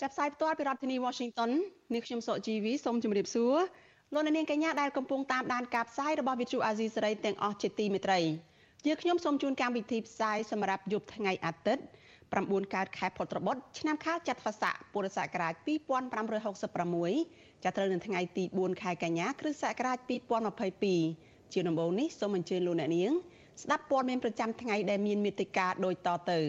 ចាប់ផ្សាយផ្ទាល់ពីរដ្ឋធានី Washington នាងខ្ញុំសុកជីវីសូមជម្រាបសួរលោកអ្នកនាងកញ្ញាដែលកំពុងតាមដានការផ្សាយរបស់ Vuthu Azizi Serai ទាំងអស់ជាទីមេត្រីយើខ្ញុំសូមជូនកម្មវិធីផ្សាយសម្រាប់យប់ថ្ងៃអាទិត្យ9កើតខែផុតត្របុត្រឆ្នាំខាលចត្វាស័កពុរសករាជ2566ចាប់ត្រូវនៅថ្ងៃទី4ខែកញ្ញាគ្រិស្តសករាជ2022ជាដំបូងនេះសូមអញ្ជើញលោកអ្នកនាងស្ដាប់ព័ត៌មានប្រចាំថ្ងៃដែលមានមេត្តាដូចតទៅ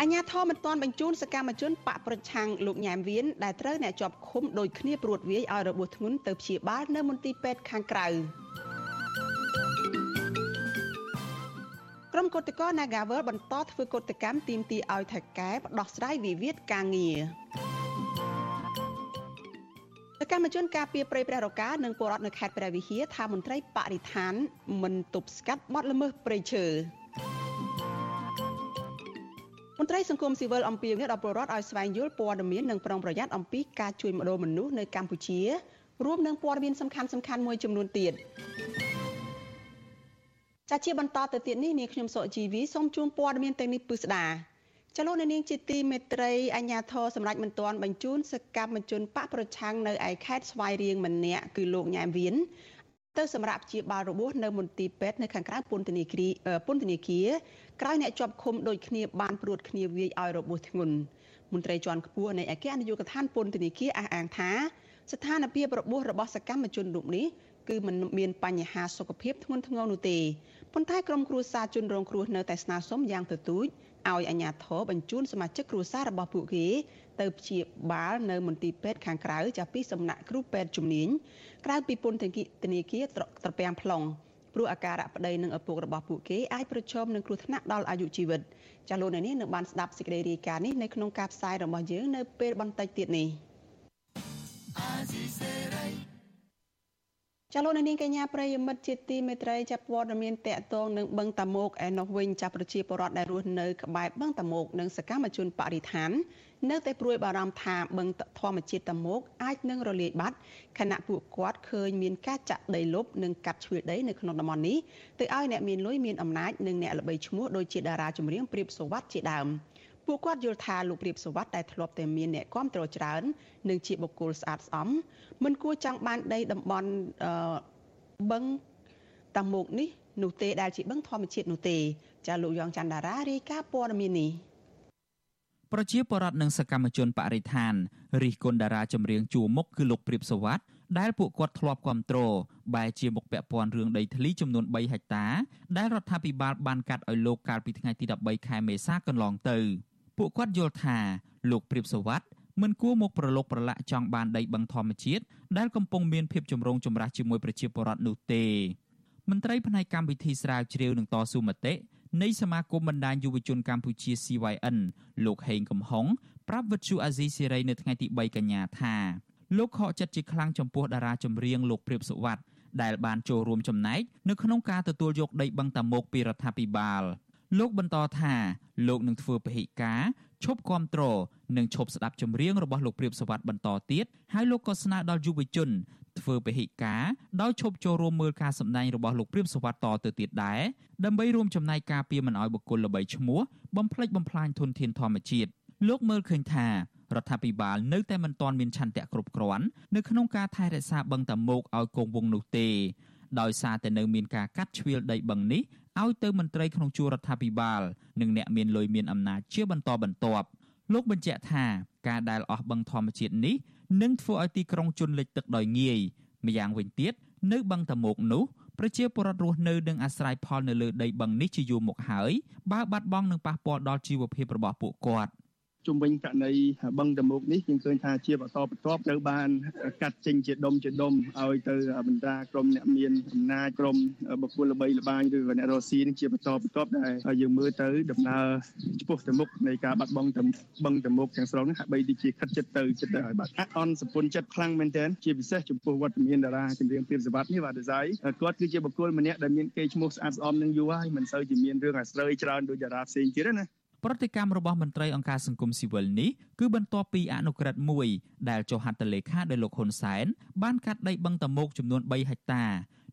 អញ្ញាធមមិនទាន់បញ្ជូនសកម្មជនបកប្រឆាំងលោកញ៉ែមវៀនដែលត្រូវអ្នកជាប់ឃុំដោយគ្នាព្រួតវាយឲ្យរបួសធ្ងន់ទៅព្យាបាលនៅមន្ទីរពេទ្យខាងក្រៅក្រុមកុតកោ Nagavel បន្តធ្វើកុតកម្មទាមទារឲ្យថៃកែបដោះស្រាយវិវាទការងារសកម្មជនការពារព្រៃព្រះរកានិងពលរដ្ឋនៅខេត្តព្រះវិហារថាមន្ត្រីបរិស្ថានមិនទប់ស្កាត់បទល្មើសព្រៃឈើ មន្ត្រីសង្គមស៊ីវិលអំពាវនាវដល់ពលរដ្ឋឲ្យស្វែងយល់ព័ត៌មាននិងប្រុងប្រយ័ត្នអំពីការជួញម្ដងមនុស្សនៅកម្ពុជារួមនឹងព័ត៌មានសំខាន់សំខាន់មួយចំនួនទៀតចាជាបន្តទៅទៀតនេះនាងខ្ញុំសុជីវីសូមជូនព័ត៌មានទាំងនេះពិស្ដាចលនានាងជាទីមេត្រីអញ្ញាធរសម្រាប់មិនទាន់បញ្ជូនសកម្មជនបកប្រឆាំងនៅឯខេត្តស្វាយរៀងម្នាក់គឺលោកញ៉ែមវៀន ទៅសម្រាប់ជាបាលរបួសនៅមន្ទីរពេទ្យនៅខាងក្រៅពន្ធនាគារពន្ធនាគារក្រោយអ្នកជាប់ឃុំដូចគ្នាបានព្រួតគ្នាវាយឲ្យរបួសធ្ងន់មន្ត្រីជាន់ខ្ពស់នៃអគ្គនាយកដ្ឋានពន្ធនាគារអះអាងថាស្ថានភាពរបួសរបស់សកម្មជនរូបនេះគឺមិនមានបញ្ហាសុខភាពធ្ងន់ធ្ងរនោះទេប៉ុន្តែក្រុមគ្រួសារជនរងគ្រោះនៅតែស្នើសុំយ៉ាងទទូច ឲ្យអាជ្ញាធរបញ្ជូនសមាជិកគ្រួសាររបស់ពួកគេទៅព្យាបាលនៅមន្ទីរពេទ្យខាងក្រៅចាប់ពីសំណាក់គ្រូពេទ្យជំនាញក្រៅពីពន្ធនាគារត្រពាំង plong ព្រោះអាការៈប្តីនិងឪពុករបស់ពួកគេអាចប្រឈមនឹងគ្រោះថ្នាក់ដល់អាយុជីវិតចាលោកនៅនេះនៅបានស្ដាប់សេចក្តីរាយការណ៍នេះនៅក្នុងការផ្សាយរបស់យើងនៅពេលបន្តិចទៀតនេះ ចាលោកនាងកញ្ញាប្រិយមិត្តជាទីមេត្រីចាប់ព័ត៌មានតកតងនឹងបឹងតាមុកឯនោះវិញចាប់ប្រជាពលរដ្ឋដែលរស់នៅក្បែរបឹងតាមុកនិងសកម្មជនបរិស្ថាននៅតែព្រួយបារម្ភថាបឹងធម្មជាតិតាមុកអាចនឹងរលាយបាត់ខណៈពួកគាត់ឃើញមានការចាក់ដីលុបនិងកាត់ជ្រឿដីនៅក្នុងតំបន់នេះទៅឲ្យអ្នកមានលុយមានអំណាចនិងអ្នកល្បីឈ្មោះដូចជាតារាចម្រៀងព្រាបសុវត្ថិជាដើម ពួកគាត់យល់ថាលោកព្រាបសុវត្ថិដែលធ្លាប់តែមានអ្នកគាំទ្រច្រើននិងជាបុគ្គលស្អាតស្អំមិនគួរចង់បានដីតំបន់បឹងតាមុកនេះនោះទេដែលជាបឹងធម្មជាតិនោះទេចាលោកយ៉ងច័ន្ទតារារាយការណ៍ព័ត៌មាននេះប្រជាពលរដ្ឋនិងសកម្មជនបរិស្ថានរិះគន់តារាចម្រៀងជួមុខគឺលោកព្រាបសវត្តដែលពួកគាត់ធ្លាប់គ្រប់គ្រងបែជាមុខពាក់ព័ន្ធរឿងដីធ្លីចំនួន3ហិកតា ដែលរដ្ឋាភិបាលបានកាត់ឲ្យលោកកាលពីថ្ងៃទី13ខែមេសាកន្លងទៅ ពួកគាត់យល់ថាលោកព្រាបសវត្តមិនគួរមកប្រឡូកប្រឡាក់ចង់បានដីបឹងធម្មជាតិដែលកំពុងមានភាពចម្រូងចម្រាសជាមួយប្រជាពលរដ្ឋនោះទេមន្ត្រីផ្នែកកម្មវិធីស្រាវជ្រាវនឹងតស៊ូមតិនៃសមាគមបណ្ដាញយុវជនកម្ពុជា CYN លោកហេងកំហុងប្រាប់វិទ្យុអាស៊ីសេរីនៅថ្ងៃទី3កញ្ញាថាលោកខកចិត្តជាខ្លាំងចំពោះតារាចម្រៀងលោកព្រាបសុវត្ថិដែលបានចូលរួមចំណែកនៅក្នុងការទទួលយកដីបឹងតាមុកពីរដ្ឋាភិបាល លោកបន្តថាលោកនឹងធ្វើពហិការឈប់គ្រប់គ្រងនិងឈប់ស្ដាប់ចម្រៀងរបស់លោកព្រាបសវັດបន្តទៀតហើយលោកក៏ស្នើដល់យុវជនធ្វើពហិការដោយឈប់ចូលរួមមើលការសម្ដែងរបស់លោកព្រាបសវັດតទៅទៀតដែរដើម្បីរួមចំណែកការពារមិនឲ្យបុគ្គលល្បីឈ្មោះបំផ្លិចបំផ្លាញធនធានធម្មជាតិលោកមើលឃើញថារដ្ឋាភិបាលនៅតែមិនទាន់មានឆន្ទៈគ្រប់គ្រាន់នៅក្នុងការថែរក្សាបឹងតាមុកឲ្យគង់វង្សនោះទេដោយសារតែនៅមានការកាត់ជ្រៀលដីបឹងនេះ ឲ្យទៅមន្ត្រីក្នុងជួររដ្ឋាភិបាលនិងអ្នកមានលុយមានអំណាចជាបន្តបន្ទាប់លោកបញ្ជាក់ថាការដែលអស់បឹងធម្មជាតិនេះនឹងធ្វើឲ្យទីក្រុងជន់លិចទឹកដោយងាយម្យ៉ាងវិញទៀតនៅបឹងតាមុកនោះប្រជាពលរដ្ឋរស់នៅនឹងអាស្រ័យផលនៅលើដីបឹងនេះជាយូរមកហើយបើបាត់បង់នឹងប៉ះពាល់ដល់ជីវភាពរបស់ពួកគាត់ ជំវិញករណីបឹងតមុកនេះយើងឃើញថាជាបន្តបន្ទាប់ត្រូវបានកាត់ចេញជាដុំជាដុំឲ្យទៅបណ្ដាក្រុមអ្នកមានអំណាចក្រុមបុគ្គលល្បីល្បាញឬក៏អ្នករស់ស៊ីនឹងជាបន្តបន្ទាប់ដែលយើងមើលទៅដំណើរឆ្ពោះទៅមុខនៃការបាត់បង់ទៅបឹងតមុកទាំងស្រុងហាក់បីដូចជាខិតចិត្តទៅចិត្តទៅឲ្យបាត់អន់សពុនចិត្តខ្លាំងមែនទែនជាពិសេសចំពោះវត្តមានតារាចម្រៀងព្រាបសវត្តនេះបាទដេសាយគាត់គឺជាបុគ្គលម្នាក់ដែលមានកេរ្តិ៍ឈ្មោះស្អាតស្អំនឹងយូរហើយមិនសូវជាមានរឿងអាស្រូវច្រើនដូចតារាផ្សេងទៀតទេណា ប្រតិកម្មរបស់មន្ត្រីអង្គការសង្គមស៊ីវិលនេះគឺបន្ទាប់ពីអនុក្រឹត្យមួយដែលចុះហត្ថលេខាដោយលោកហ៊ុនសែនបានកាត់ដីបឹងតមោកចំនួន3ហិកតា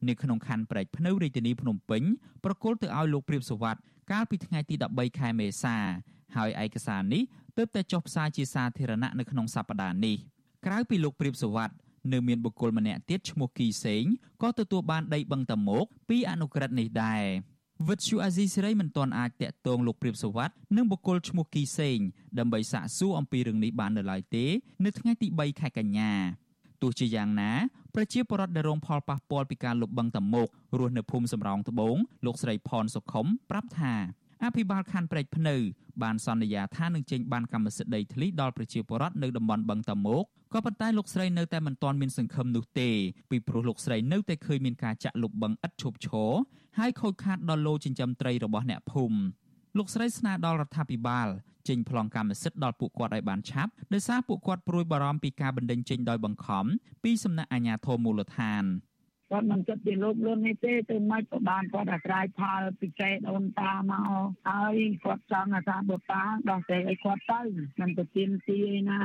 នៅក្នុងខណ្ឌព្រែកភ្នៅរាជធានីភ្នំពេញប្រគល់ទៅឲ្យលោកព្រាបសវັດកាលពីថ្ងៃទី13ខែមេសា ហើយឯកសារនេះទើបតែចុះផ្សាយជាសាធារណៈនៅក្នុងសប្តាហ៍នេះក្រៅពីលោកព្រាបសវັດនៅមានបុគ្គលម្នាក់ទៀតឈ្មោះគីសេងក៏ទទួលបានដីបឹងតមោកពីអនុក្រឹត្យនេះដែរ វិទ្យុអាស៊ីសេរីមិនទាន់អាចតាក់ទងលោកព្រាបសវັດនិងបុគ្គលឈ្មោះគីសេងដើម្បីសាកសួរអំពីរឿងនេះបាននៅឡើយទេនៅថ្ងៃទី3ខែកញ្ញាទោះជាយ៉ាងណាប្រជាពលរដ្ឋដែលរងផលប៉ះពាល់ពីការលុបបង្កតមោករស់នៅភូមិសំរោងត្បូងលោកស្រីផនសុខុមប្រាប់ថាអភិបាលខណ្ឌព្រែកភ្នៅបានសន្យាថានឹងចេញបានកម្មសិទ្ធិដីធ្លីដល់ប្រជាពលរដ្ឋនៅតំបន់បឹងតមោកក៏ប៉ុន្តែលោកស្រីនៅតែមិនទាន់មានសង្ឃឹមនោះទេពីព្រោះលោកស្រីនៅតែឃើញមានការចាក់លុបបឹងឥតឈប់ឈរ ហើយខូចខាតដល់លោចិញ្ចឹមត្រីរបស់អ្នកភូមិលោកស្រីស្នើដល់រដ្ឋាភិបាលចេញប្លង់កម្មសិទ្ធិដល់ពួកគាត់ឲ្យបានឆាប់ដោយសារពួកគាត់ព្រួយបារម្ភពីការបណ្តេញចេញដោយបង្ខំពីសំណាក់អាជ្ញាធរមូលដ្ឋាន។ គាត់មិនគិតពីលោកលឿននេះទេទៅមិនក៏បានគាត់អាស្រ័យផលពីកែដូនតាមកហើយគាត់ចង់ថាបើតាដោះស្រាយឲ្យគាត់ទៅមិនទៅទៀមទីណា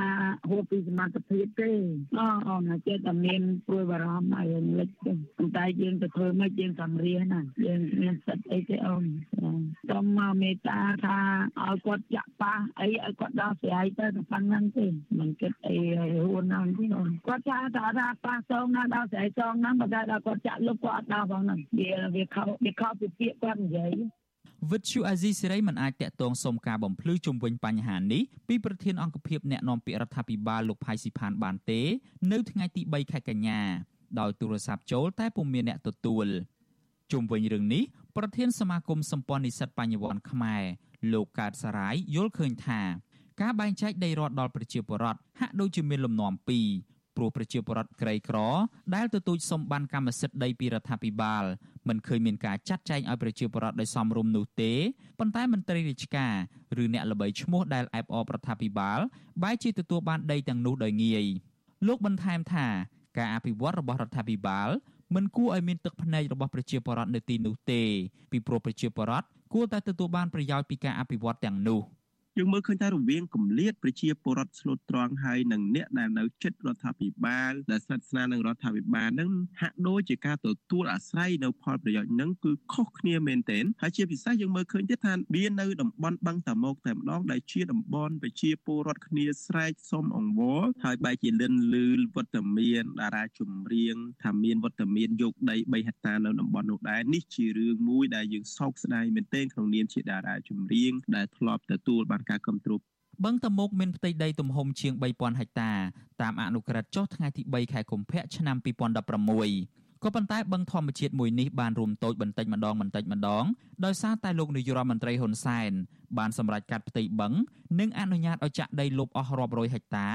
ហួសពីសមត្ថភាពទេអូអូនចិត្តតែមានព្រួយបារម្ភហើយលិចទេប៉ុន្តែយើងទៅធ្វើមិនយើងសំរៀនណាយើងមានសិទ្ធអីទេអូនសូមមកមេត្តាថាឲ្យគាត់ចាក់ប៉ះអីឲ្យគាត់ដោះស្រាយទៅតែប៉ុណ្្នឹងទេមិនគិតអីហួនណាស់ទេអូនគាត់ថាថាប៉ះសងណាដោះស្រាយសងណាបើតែគាត់ចាក់លុបគាត់អត់ដល់ផងហ្នឹងវាវាខុសវាខុសពីពាក្យគាត់និយាយវិទ្យុអាស៊ីសេរីមិនអាចតាក់ទងសុំការបំភ្លឺជុំវិញបញ្ហានេះពីប្រធានអង្គភិបអ្នកណែនាំពាក្យរដ្ឋាភិបាលលោកផៃស៊ីផានបានទេ នៅថ្ងៃទី3ខែកញ្ញាដោយទូរស័ព្ទចូលតែពុំមានអ្នកទទួលជុំវិញរឿងនេះប្រធានសមាគមសម្ព័ន្ធនិស្សិតបញ្ញវន្តខ្មែរលោកកើតសារាយយល់ឃើញថា ការបែងចែកដីរដ្ឋដល់ប្រជាពលរដ្ឋហាក់ដូចជាមានលំនាំពីរ ព្រោះប្រជាពលរដ្ឋក្រីក្រដែលទទូចសុំបានកម្មសិទ្ធិដីពីរដ្ឋាភិបាលមិនឃើញមានការចាត់ចែងឲ្យប្រជាពលរដ្ឋដោយសមរម្យនោះទេប៉ុន្តែមន្ត្រីរាជការឬអ្នកល្បីឈ្មោះដែលអែបអបរដ្ឋាភិបាលបែរជាទទួលបានដីទាំងនោះដោយងាយលោកបន្ថែមថាការអភិវឌ្ឍរបស់រដ្ឋាភិបាលមិនគួរឲ្យមានទឹកភ្នែករបស់ប្រជាពលរដ្ឋនៅទីនោះទេពីព្រោះប្រជាពលរដ្ឋគួរតែទទួលបានប្រយោជន៍ពីការអភិវឌ្ឍទាំងនោះ។ យើងមើលឃើញថារវាងកម្លៀតប្រជាពលរដ្ឋស្លូតត្រង់ហើយនឹងអ្នកដែលនៅចិត្តរដ្ឋាភិបាលដែលស្និទ្ធស្នាលនឹងរដ្ឋាភិបាលនឹងហាក់ដូចជាការទទួលអាស្រ័យនៅផលប្រយោជន៍នឹងគឺខុសគ្នាមែនទែនហើយជាពិសេសយើងមើលឃើញទៀតថាមាននៅតំបន់បឹងតាមុកតែម្ដងដែលជាតំបន់ប្រជាពលរដ្ឋគ្នាស្រែកសុំអង្វរហើយបែរជាលិនលឺវត្តមានតារាចម្រៀងថាមានវត្តមានយកដី3ហិកតានៅតំបន់នោះដែរនេះជារឿងមួយដែលយើងសោកស្ដាយមែនទែនក្នុងនាមជាតារាចម្រៀងដែលធ្លាប់ទទួលបានការគ្រប់គ្រងបឹងតមុកមានផ្ទៃដីទំហំជាង3000ហិកតាតាមអនុក្រឹត្យចុះថ្ងៃទី3ខែកុម្ភៈឆ្នាំ2016ក៏ប៉ុន្តែបឹងធម្មជាតិមួយនេះបានរួមតូចបន្តិចម្ដងបន្តិចម្ដងដោយសារតែលោកនាយរដ្ឋមន្ត្រីហ៊ុនសែនបានសម្រេចកាត់ផ្ទៃបឹងនិងអនុញ្ញាតឲ្យចាក់ដីលុបអស់រាប់រយហិកតា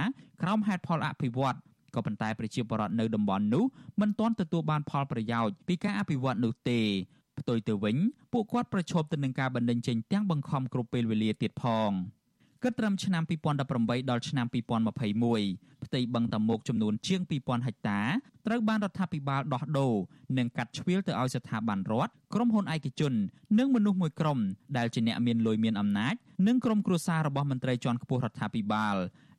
ក្រោមហេតុផលអភិវឌ្ឍក៏ប៉ុន្តែប្រជាពលរដ្ឋនៅតំបន់នោះមិនទាន់ទទួលបានផលប្រយោជន៍ពីការអភិវឌ្ឍនោះទេ ផ្ទុយទៅវិញពួកគាត់ប្រឈមទៅនឹងការបណ្តេញចេញទាំងបង្ខំគ្រប់ពេលវេលាទៀតផងគិតត្រឹមឆ្នាំ2018ដល់ឆ្នាំ2021ផ្ទៃបឹងតាមុកចំនួនជាង2000ហិកតាត្រូវបានរដ្ឋាភិបាលដោះដូរនិងកាត់ជ្រៀលទៅឲ្យស្ថាប័នរដ្ឋក្រុមហ៊ុនឯកជននិងមនុស្សមួយក្រុមដែលជាអ្នកមានលុយមានអំណាចនិងក្រុមគ្រួសាររបស់មន្ត្រីជាន់ខ្ពស់រដ្ឋាភិបាល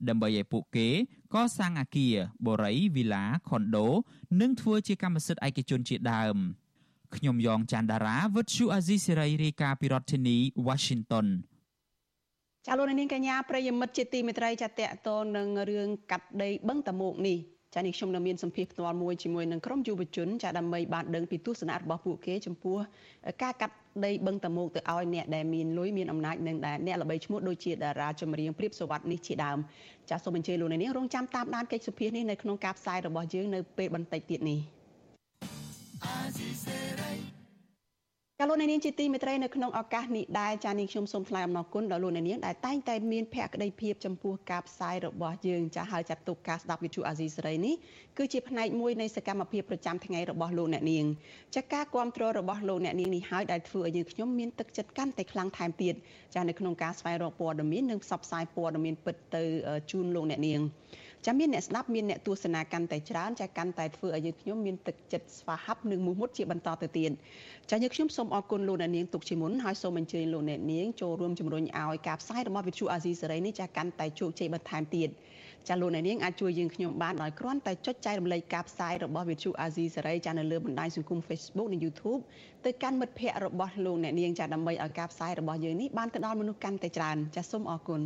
ដើម្បីឲ្យពួកគេកសាងអគារ បូរី វីឡា ខុនដូ និងធ្វើជាកម្មសិទ្ធិឯកជនជាដើម។ ខ្ញុំយ៉ងច័ន្ទដារាវិទ្យុអាស៊ីសេរីរាយការណ៍ពីរដ្ឋធានី Washington ចាលោកនាងកញ្ញាប្រិយមិត្តជាទីមេត្រីចាតតតនឹងរឿងកាត់ដីបឹងតមោកនេះចានេះខ្ញុំនៅមានសម្ភារផ្ទាល់មួយជាមួយនឹងក្រុមយុវជនចាដើម្បីបានដឹងពីទស្សនៈរបស់ពួកគេចំពោះការកាត់ដីបឹងតមោកទៅឲ្យអ្នកដែលមានលុយមានអំណាចនិងដែលអ្នកល្បីឈ្មោះដូចជាតារាចម្រៀងព្រៀបសវັດនេះជាដើមចាសូមអញ្ជើញលោកនាងរងចាំតាមដានកិច្ចសុភានេះនៅក្នុងការផ្សាយរបស់យើងនៅពេលបន្តិចទៀតនេះ ចចាលោកអ្នកនាងជាទីមេត្រីនៅក្នុងឱកាសនេះដែរចានាងខ្ញុំសូមថ្លែងអំណរគុណដល់លោកអ្នកនាងដែលតែងតែមានភក្ដីភាពចំពោះការផ្សាយរបស់យើងចាហើយចាត់ទុកការស្ដាប់វិទ្យុអាស៊ីសេរីនេះគឺជាផ្នែកមួយនៃសកម្មភាពប្រចាំថ្ងៃរបស់លោកអ្នកនាងចាការគ្រប់គ្រងរបស់លោកអ្នកនាងនេះហើយដែលធ្វើឲ្យយើងខ្ញុំមានទឹកចិត្តកាន់តែខ្លាំងថែមទៀតចានៅក្នុងការស្វែងរកព័ត៌មាននិងផ្សព្វផ្សាយព័ត៌មានពិតទៅជូនលោកអ្នកនាង ចាំមានអ្នកស្ដាប់មានអ្នកទស្សនាកាន់តែច្រើនចាកាន់តែធ្វើឲ្យយើងខ្ញុំមានទឹកចិត្តស្វាហាប់និងមោះមុតជាបន្តទៅទៀតចាយើងខ្ញុំសូមអរគុណលោកអ្នកនាងទុកជាមុនហើយសូមអញ្ជើញលោកអ្នកនាងចូលរួមជំរុញឲ្យការផ្សាយរបស់វិទ្យុអាស៊ីសេរីនេះចាកាន់តែជោគជ័យបន្ថែមទៀតចាលោកអ្នកនាងអាចជួយយើងខ្ញុំបានដោយគ្រាន់តែចុចចែករំលែកការផ្សាយរបស់វិទ្យុអាស៊ីសេរីចានៅលើបណ្ដាញសង្គម Facebook និង YouTube ទៅកាន់មិត្តភ័ក្តិរបស់លោកអ្នកនាងចាដើម្បីឲ្យការផ្សាយរបស់យើងនេះបានទៅដល់មនុស្សកាន់តែច្រើនចាសូមអរគុណ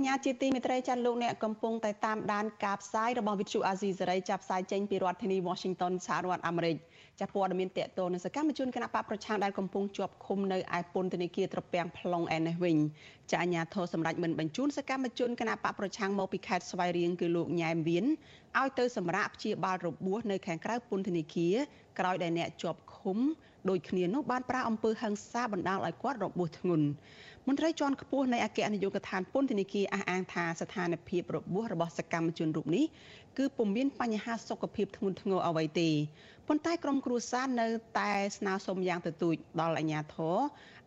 ញ្ញាជាទីមេត្រីចាន់លោកអ្នកកំពុងតែតាមដានការផ្សាយរបស់វិទ្យុអាស៊ីសេរីចាប់ផ្សាយចេញពីរដ្ឋធានី Washington សហរដ្ឋអាមេរិកចាព័ត៌មានតកតនៅសកម្មជនគណៈបកប្រឆាំងដែលកំពុងជាប់ឃុំនៅឯពន្ធនាគារត្រពាំង plong ឯនេះវិញចាអាញាធរសម្រាប់មិនបញ្ជូនសកម្មជនគណៈបកប្រឆាំងមកពីខេត្តស្វាយរៀងគឺលោកញ៉ែមវៀនឲ្យទៅសម្រាប់ព្យាបាលរបួសនៅខាងក្រៅពន្ធនាគារក្រោយដែលអ្នកជាប់ឃុំ ដូចគ្នានោះបានប្រាអំពើហិង្សាបណ្ដាលឲ្យគាត់របួសធ្ងន់មន្ត្រីជាន់ខ្ពស់នៃអគ្គនាយកដ្ឋានពន្ធនាគារអះអាងថាស្ថានភាពរបួសរបស់សកម្មជនរូបនេះគឺពុំមានបញ្ហាសុខភាពធ្ងន់ធ្ងរអ្វីទេប៉ុន្តែក្រុមគ្រួសារនៅតែស្នើសុំយ៉ាងទទូចដល់អាជ្ញាធរ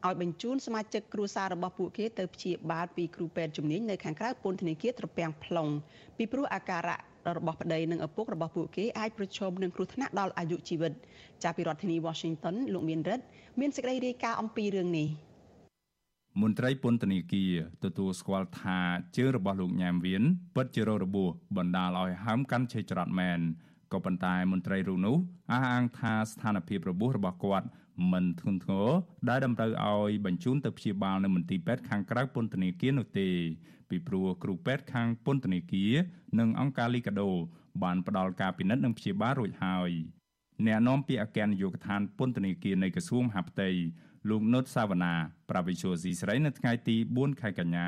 ឲ្យបញ្ជូនសមាជិកគ្រួសាររបស់ពួកគេទៅព្យាបាលពីគ្រូពេទ្យជំនាញនៅខាងក្រៅពន្ធនាគារត្រពាំង plong ពីព្រោះអាការៈ របស់ប្តីនិងឪពុករបស់ពួកគេអាចប្រឈមនឹងគ្រោះថ្នាក់ដល់អាយុជីវិតចាប់ពីរដ្ឋធានី Washington លោកមានរិទ្ធមានសេចក្តីរាយការណ៍អំពីរឿងនេះមន្ត្រីពន្ធនាគារទទួលស្គាល់ថាជើងរបស់លោកញ៉ាមវៀនពិតជារោរបួសបណ្ដាលឲ្យហើមកាន់ឆេច្រត់មែនក៏ប៉ុន្តែមន្ត្រីរូបនោះអះអាងថាស្ថានភាពរបួសរបស់គាត់ មិនធ្ងន់ធ្ងរដែលតម្រូវឲ្យបញ្ជូនទៅព្យាបាលនៅមន្ទីរពេទ្យខាងក្រៅពន្ធនាគារនោះទេពីព្រោះគ្រូពេទ្យខាងពន្ធនាគារនិងអង្គការលីកាដូបានផ្ដល់ការពិនិត្យនិងព្យាបាលរួចហើយអ្នកនាំពាក្យអគ្គនាយកដ្ឋានពន្ធនាគារនៃក្រសួងមហាផ្ទៃលោកនុតសាវណ្ណាប្រាវិសុយស៊ីស្រីនៅថ្ងៃទី4ខែកញ្ញា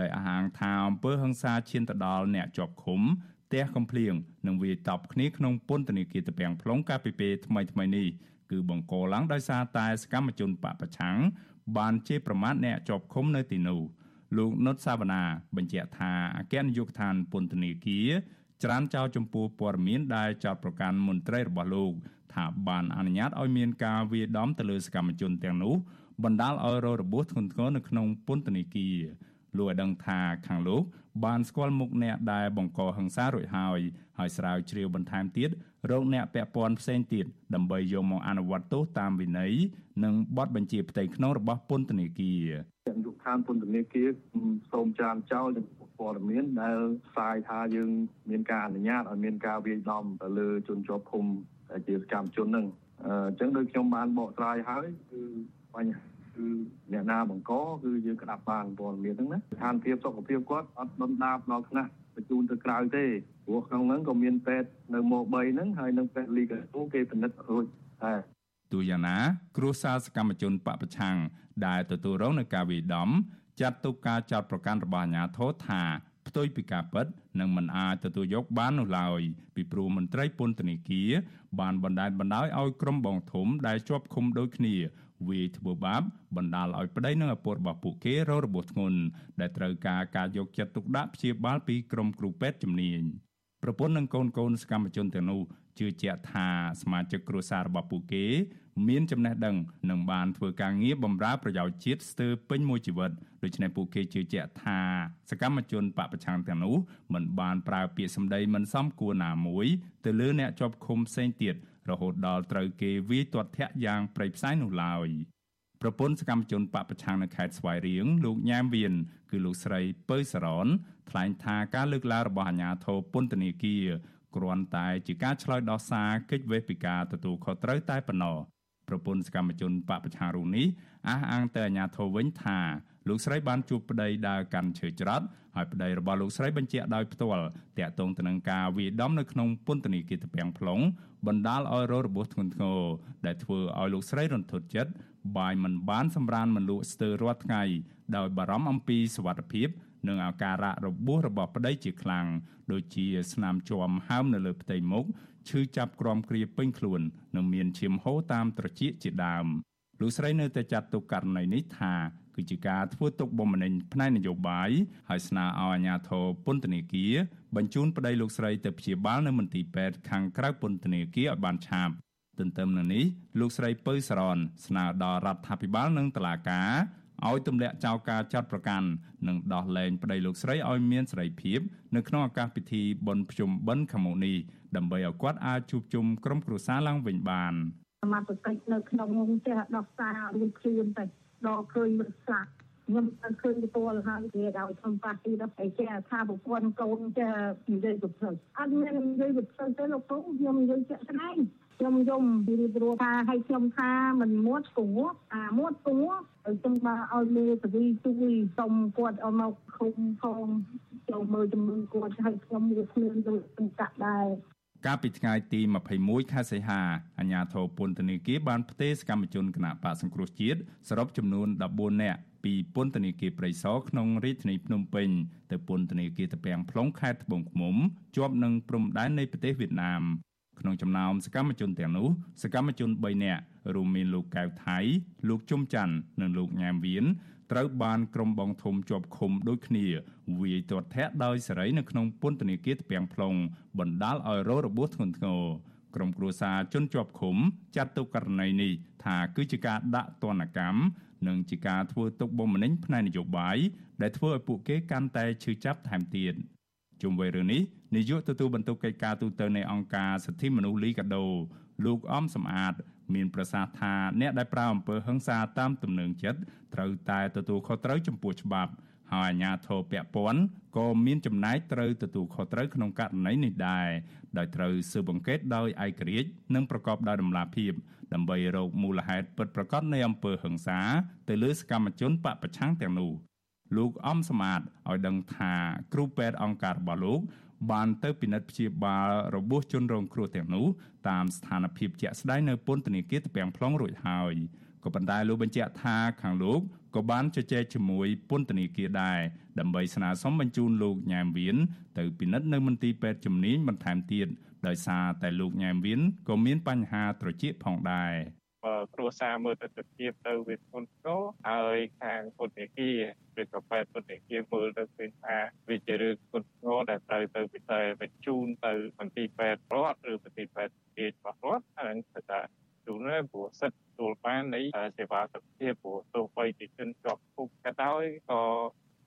ដោយអះអាងថាអំពើហិង្សាឈានទៅដល់អ្នកជាប់ឃុំផ្ទះកំភ្លៀងនិងវាយតប់គ្នាក្នុងពន្ធនាគារតពាំង plong កាលពីពេលថ្មីថ្មីនេះ គឺបង្កឡើងដោយសារតែសកម្មជនបពប្រឆាំងបានជេរប្រមាថអ្នកជាប់ឃុំនៅទីនោះលោកនុតសាវណ្ណាបញ្ជាក់ថាអគ្គនាយកដ្ឋានពន្ធនាគារច្រានចោលចំពោះព័ត៌មានដែលចោតប្រកាន់មន្ត្រីរបស់លោកថាបានអនុញ្ញាតឲ្យមានការវាយដំទៅលើសកម្មជនទាំងនោះបណ្ដាលឲ្យរងរបួសធ្ងន់ធ្ងរនៅក្នុងពន្ធនាគារលោកឲ្យដឹងថាខាងលោកបានស្គាល់មុខអ្នកដែលបង្កហិង្សារួចហើយហើយស្រាវជ្រាវបន្ថែមទៀត រកអ្នកពាក់ព័ន្ធផ្សេងទៀតដើម្បីយកមកអនុវត្តទោសតាមវិន័យនិងបទបញ្ជាផ្ទៃក្នុងរបស់ពន្ធនាគារយុគខានពន្ធនាគារសូមចានចោលចំពោះព័ត៌មានដែលផ្សាយថាយើងមានការអនុញ្ញាតឲ្យមានការវាយដំទៅលើជនជាប់ឃុំជាសកម្មជនហ្នឹងអញ្ចឹងដូចខ្ញុំបានបកស្រាយហើយគឺបញ្ហាគឺអ្នកណាបង្កគឺយើងក្តាប់បានព័ត៌មានហ្នឹងណាស្ថានភាពសុខភាពគាត់អត់ដុនដាបដល់ថ្នាក់ បញ្ជូនទៅក្រៅទេព្រោះក្នុងហ្នឹងក៏មានពេទ្យនៅម៉ូ3ហ្នឹងហើយនឹងពេទ្យលីកាទូគេពិនិត្យរួចតែទូយ៉ាងណាគ្រួសារសកម្មជនបពប្រឆាំងដែលទទួលរងនឹងការវាយដំចាត់ទុកការចោទប្រកាន់របស់អាជ្ញាធរថាផ្ទុយពីការពិតនិងមិនអាចទទួលយកបាននោះឡើយពីព្រោះមន្ត្រីពន្ធនាគារបានបណ្តែតបណ្តោយឲ្យក្រុមបងធំដែលជាប់ឃុំដូចគ្នា វាយធ្វើបាបបណ្ដាលឲ្យប្តីនិងឪពុករបស់ពួកគេរងរបួសធ្ងន់ដែលត្រូវការការយកចិត្តទុកដាក់ព្យាបាលពីក្រុមគ្រូពេទ្យជំនាញប្រពន្ធនិងកូនកូនសកម្មជនទាំងនោះជឿជាក់ថាសមាជិកគ្រួសាររបស់ពួកគេ មានចំណេះដឹងនិងបានធ្វើការងារបម្រើប្រយោជន៍ជាតិស្ទើរពេញមួយជីវិតដូច្នេះពួកគេជឿជាក់ថាសកម្មជនបពប្រឆាំងទាំងនោះមិនបានប្រើពាក្យសម្ដីមិនសមគួរណាមួយទៅលើអ្នកជាប់ឃុំផ្សេងទៀត រហូតដល់ត្រូវគេវាយទាត់ធាក់យ៉ាងប្រៃផ្សៃនោះឡើយប្រពន្ធសកម្មជនបពប្រឆាំងនៅខេត្តស្វាយរៀងលោកញ៉ាមវៀនគឺលោកស្រីពៅសរនថ្លែងថាការលើកឡើងរបស់អាជ្ញាធរពន្ធនាគារគ្រាន់តែជាការឆ្លើយដោះសារកិច្ចវេះពីការទទួលខុសត្រូវតែប៉ុណ្ណោះប្រពន្ធសកម្មជនបពប្រឆាំងរូបនេះអះអាងទៅអាជ្ញាធរវិញថាលោកស្រីបានជួបប្តីដើរកាន់ឈើច្រត់ ហើយប្តីរបស់លោកស្រីបញ្ជាក់ដោយផ្ទាល់តាក់ទងទៅនឹងការវាយដំនៅក្នុងពន្ធនាគារតាពាំង plong បណ្ដាលឲ្យរងរបួសធ្ងន់ធ្ងរដែលធ្វើឲ្យលោកស្រីរន្ធត់ចិត្តបាយមិនបានសម្រានមិនលក់ស្ទើររាល់ថ្ងៃដោយបារម្ភអំពីសុវត្ថិភាពនិងអាការៈរបួសរបស់ប្តីជាខ្លាំងដូចជាស្នាមជាំហើមនៅលើផ្ទៃមុខឈឺចាប់ក្រំគ្រាពេញខ្លួននិងមានឈាមហូរតាមត្រចៀកជាដើមលោកស្រីនៅតែចាត់ទុកករណីនេះថា គឺជាការធ្វើទុកបុកម្នេញផ្នែកនយោបាយហើយស្នើឲ្យអាជ្ញាធរពន្ធនាគារបញ្ជូនប្តីលោកស្រីទៅព្យាបាលនៅមន្ទីរពេទ្យខាងក្រៅពន្ធនាគារឲ្យបានឆាប់ទន្ទឹមនឹងនេះលោកស្រីពៅសរនស្នើដល់រដ្ឋាភិបាលនិងតុលាការឲ្យទម្លាក់ចោលការចាត់ប្រកាន់និងដោះលែងប្តីលោកស្រីឲ្យមានសេរីភាពនៅក្នុងឱកាសពិធីបុណ្យភ្ជុំបិណ្ឌខាងមុខនេះដើម្បីឲ្យគាត់អាចជួបជុំក្រុមគ្រួសារឡើងវិញបានសមត្ថកិច្ចនៅក្នុងចេះដោះសាររួចខ្លួនទៅ ដល់ឃើញមិនស្លាប់ខ្ញុំអត់ឃើញពលហើយគេឲ្យធំប៉ះទីដល់ឯចេះថាប្រពន្ធកូនចេះនិយាយទៅផ្លូវអត់មាននិយាយទៅផ្លូវទេលោកគ្រូខ្ញុំនិយាយជាក់ស្ដែងខ្ញុំយំពីព្រោះថាឲ្យខ្ញុំថាមិនមួតគួរអាមួតគួរហើយខ្ញុំមកឲ្យមេសវីជួយសុំគាត់ឲ្យមកឃុំផងចូលមើលជំនួយគាត់ឲ្យខ្ញុំវាគ្មានដូចកាក់ដែរ កាលពីថ្ងៃទី21ខែសីហាអាជ្ញាធរពន្ធនាគារបានផ្ទេរសកម្មជនគណបកសង្គ្រោះជាតិសរុបចំនួន14នាក់ពីពន្ធនាគារព្រៃសរក្នុងរាជធានីភ្នំពេញទៅពន្ធនាគារតាពាំង plong ខេត្តត្បូងឃ្មុំជាប់នឹងព្រំដែននៃប្រទេសវៀតណាមក្នុងចំណោមសកម្មជនទាំងនោះសកម្មជន3នាក់រួមមានលោកកៅថៃលោកជុំច័ន្ទនិងលោកញ៉ាមវៀន ត្រូវបានក្រុមបងធំជាប់ឃុំដូចគ្នាវាយទាត់ធាក់ដោយសេរីនៅក្នុងពន្ធនាគារត្បៀង plong បណ្ដាលឲ្យរងរបួសធ្ងន់ធ្ងរក្រុមគ្រួសារជនជាប់ឃុំចាត់ទុកករណីនេះថាគឺជាការដាក់ទណ្ឌកម្មនិងជាការធ្វើទុកបុកម្នេញផ្នែកនយោបាយដែលធ្វើឲ្យពួកគេកាន់តែឈឺចាប់ថែមទៀតជុំវិញរឿងនេះនាយកទទួលបន្ទុកកិច្ចការទូតនៃអង្គការសិទ្ធិមនុស្សលីកាដូលោកអំសំអាត មានប្រសាសន៍ថាអ្នកដែលប្រើអំពើហិង្សាតាមទំនឹងចិត្តត្រូវតែទទួលខុសត្រូវចំពោះច្បាប់ហើយអាជ្ញាធរពាក់ព័ន្ធក៏មានចំណែកត្រូវទទួលខុសត្រូវក្នុងករណីនេះដែរដោយត្រូវស៊ើបអង្កេតដោយឯករាជ្យនិងប្រកបដោយតម្លាភាពដើម្បីរកមូលហេតុពិតប្រាកដនៃអំពើហិង្សាទៅលើសកម្មជនបពប្រឆាំងទាំងនោះលោកអំសមាតឲ្យដឹងថាគ្រូពេទ្យអង្គការរបស់លោក បានទៅពិនិត្យព្យាបាលរបួសជនរងគ្រោះទាំងនោះតាមស្ថានភាពជាក់ស្ដែងនៅពន្ធនាគារត្បៀង plong រួចហើយក៏ប៉ុន្តែលោកបញ្ជាក់ថាខាងលោកក៏បានជជែកជាមួយពន្ធនាគារដែរដើម្បីស្នើសុំបញ្ជូនលោកញ៉ែមវៀនទៅពិនិត្យនៅមន្ទីរពេទ្យជំនាញបន្ថែមទៀតដោយសារតែលោកញ៉ែមវៀនក៏មានបញ្ហាត្រចៀកផងដែរ គ្រួសារមើលទៅទៅទៀតទៅវាធ្ងន់ធ្ងរហើយខាងពុទ្ធនេគាឬក៏ពេទ្យពុទ្ធនេគាមើលទៅឃើញថាវាជារឿងធ្ងន់ធ្ងរដែលត្រូវទៅពិសេសបញ្ជូនទៅមន្ទីរពេទ្យរដ្ឋឬមន្ទីរពេទ្យរាជរបស់រដ្ឋហើយគឺថាជួននៅព្រោះសិទ្ធិទទួលបាននៃសេវាសុខភាពព្រោះទោះបីជាជនជាប់គុកក៏ដោយក៏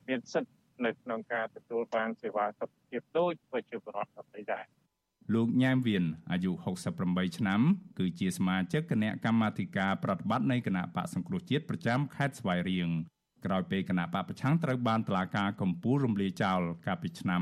មានសិទ្ធិនៅក្នុងការទទួលបានសេវាសុខភាពដូចប្រជាពលរដ្ឋដទៃដែរ លោកញ៉ែមវៀនអាយុ68ឆ្នាំ គឺជាសមាជិកគណៈកម្មាធិការប្រតិបត្តិនៃគណៈបកសង្គ្រោះជាតិប្រចាំខេត្តស្វាយរៀងក្រោយពេលគណៈបកប្រឆាំងត្រូវបានតឡាការកម្ពុជារំលាយចោលកាលពីឆ្នាំ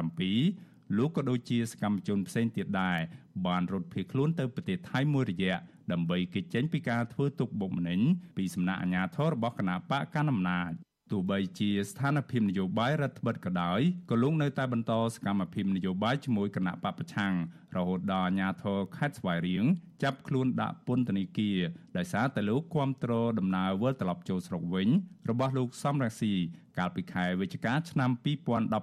2017លោកក៏ដូចជាសកម្មជនផ្សេងទៀតដែរបានរត់ភៀសខ្លួនទៅប្រទេសថៃមួយរយៈដើម្បីគេចចេញពីការធ្វើទុកបុកម្នេញពីសំណាក់អាជ្ញាធររបស់គណៈបកកណ្ដាលអំណាច ទោះបីជាស្ថានភាពនយោបាយរដ្ឋបិទក៏ដោយក៏លោកនៅតែបន្តសកម្មភាពនយោបាយជាមួយគណៈបពប្រឆាំងរហូតដល់អាជ្ញាធរខេត្តស្វាយរៀងចាប់ខ្លួនដាក់ពន្ធនាគារដោយសារតែលោកគាំទ្រដំណើរវិលត្រឡប់ចូលស្រុកវិញ របស់លោកសំរងស៊ីកាលពីខែវិច្ឆិកាឆ្នាំ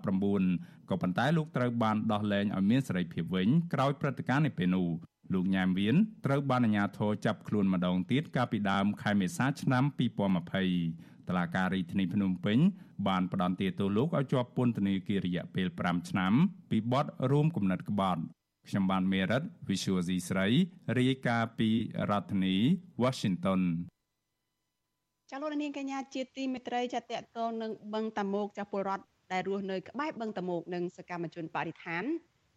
2019ក៏ប៉ុន្តែលោកត្រូវបានដោះលែងឲ្យមានសេរីភាពវិញក្រោយព្រឹត្តិការណ៍នេះពេលនោះ លោកញ៉ាមវៀនត្រូវបានអាជ្ញាធរចាប់ខ្លួនម្ដងទៀតកាលពីដើមខែមេសាឆ្នាំ2020តឡាការីធានីភ្នំពេញ បានផ្ដន្ទាទោសលោកឲ្យជាប់ពន្ធនាគាររយៈពេល5ឆ្នាំ ពីបទរួមគំនិតក្បត់ខ្ញុំបានមេរិត Visual C ស្រីរាយការណ៍ពីរដ្ឋធានី Washington ចាលោកនាងកញ្ញាជាទីមេត្រីចាតតតនឹងបឹងតាមុកចាពលរដ្ឋដែលរស់នៅក្បែរបឹងតាមុកនិងសកម្មជនបរិស្ថាន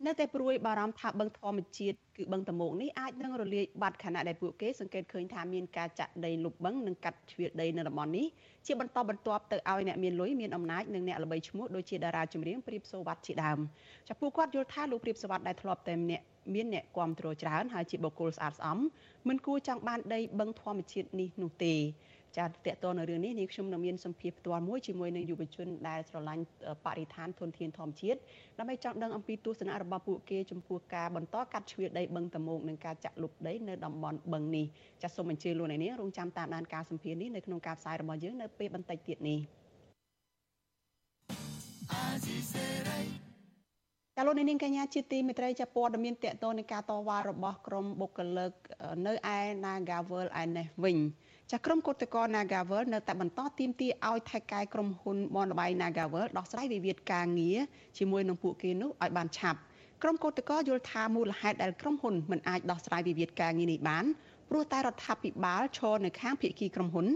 នៅតែព្រួយបារម្ភថាបឹងធម្មជាតិគឺបឹងតមោកនេះអាចនឹងរលាយបាត់ខណៈដែលពួកគេសង្កេតឃើញថាមានការចាក់ដីលុបបឹងនិងកាត់ជ្រៀតដីនៅតំបន់នេះជាបន្តបន្ទាប់ទៅឲ្យអ្នកមានលុយមានអំណាចនិងអ្នកល្បីឈ្មោះដូចជាតារាចម្រៀងព្រៀបសូវ័តជាដើមចាពួកគាត់យល់ថាលោកព្រៀបសូវ័តដែលធ្លាប់តែអ្នកមានអ្នកគ្រប់គ្រងច្រើនហើយជាបុគ្គលស្អាតស្អំមិនគួរចង់បានដីបឹងធម្មជាតិនេះនោះទេ ចាតកតនៅរឿងនេះនាងខ្ញុំនឹងមានសម្ភារផ្ទាល់មួយជាមួយនឹងយុវជនដែលស្រឡាញ់បរិស្ថានធនធានធម្មជាតិដើម្បីចង់ដឹងអំពីទស្សនៈរបស់ពួកគេចំពោះការបន្តកាត់ជ្រៀតដីបឹងតមោកនិងការចាក់លុបដីនៅតំបន់បឹងនេះចាសសូមអញ្ជើញលោកអ្នកនាងរងចាំតាមដានការសម្ភារនេះនៅក្នុងការផ្សាយរបស់យើងនៅពេលបន្តិចទៀតនេះាលោកនាងកញ្ញាជាទីមេត្រីចាព័ត៌មានតកតនៃការតវ៉ារបស់ក្រមបុគ្គលិកនៅឯ Nagavel ឯនេះវិញ ចាក្រុមកុតកោ Nagavel នៅតែបន្តទីមទីឲ្យថៃកែក្រុមហ៊ុនបនលបៃ Nagavel ដោះស្រាយវិវាទការងារជាមួយនឹងពួកគេនោះឲ្យបានឆាប់ក្រុមកុតកោយល់ថាមូលហេតុដែលក្រុមហ៊ុនមិនអាចដោះស្រាយវិវាទការងារនេះបានព្រោះតែរដ្ឋាភិបាលឈរនៅខាងភាគីក្រុមហ៊ុន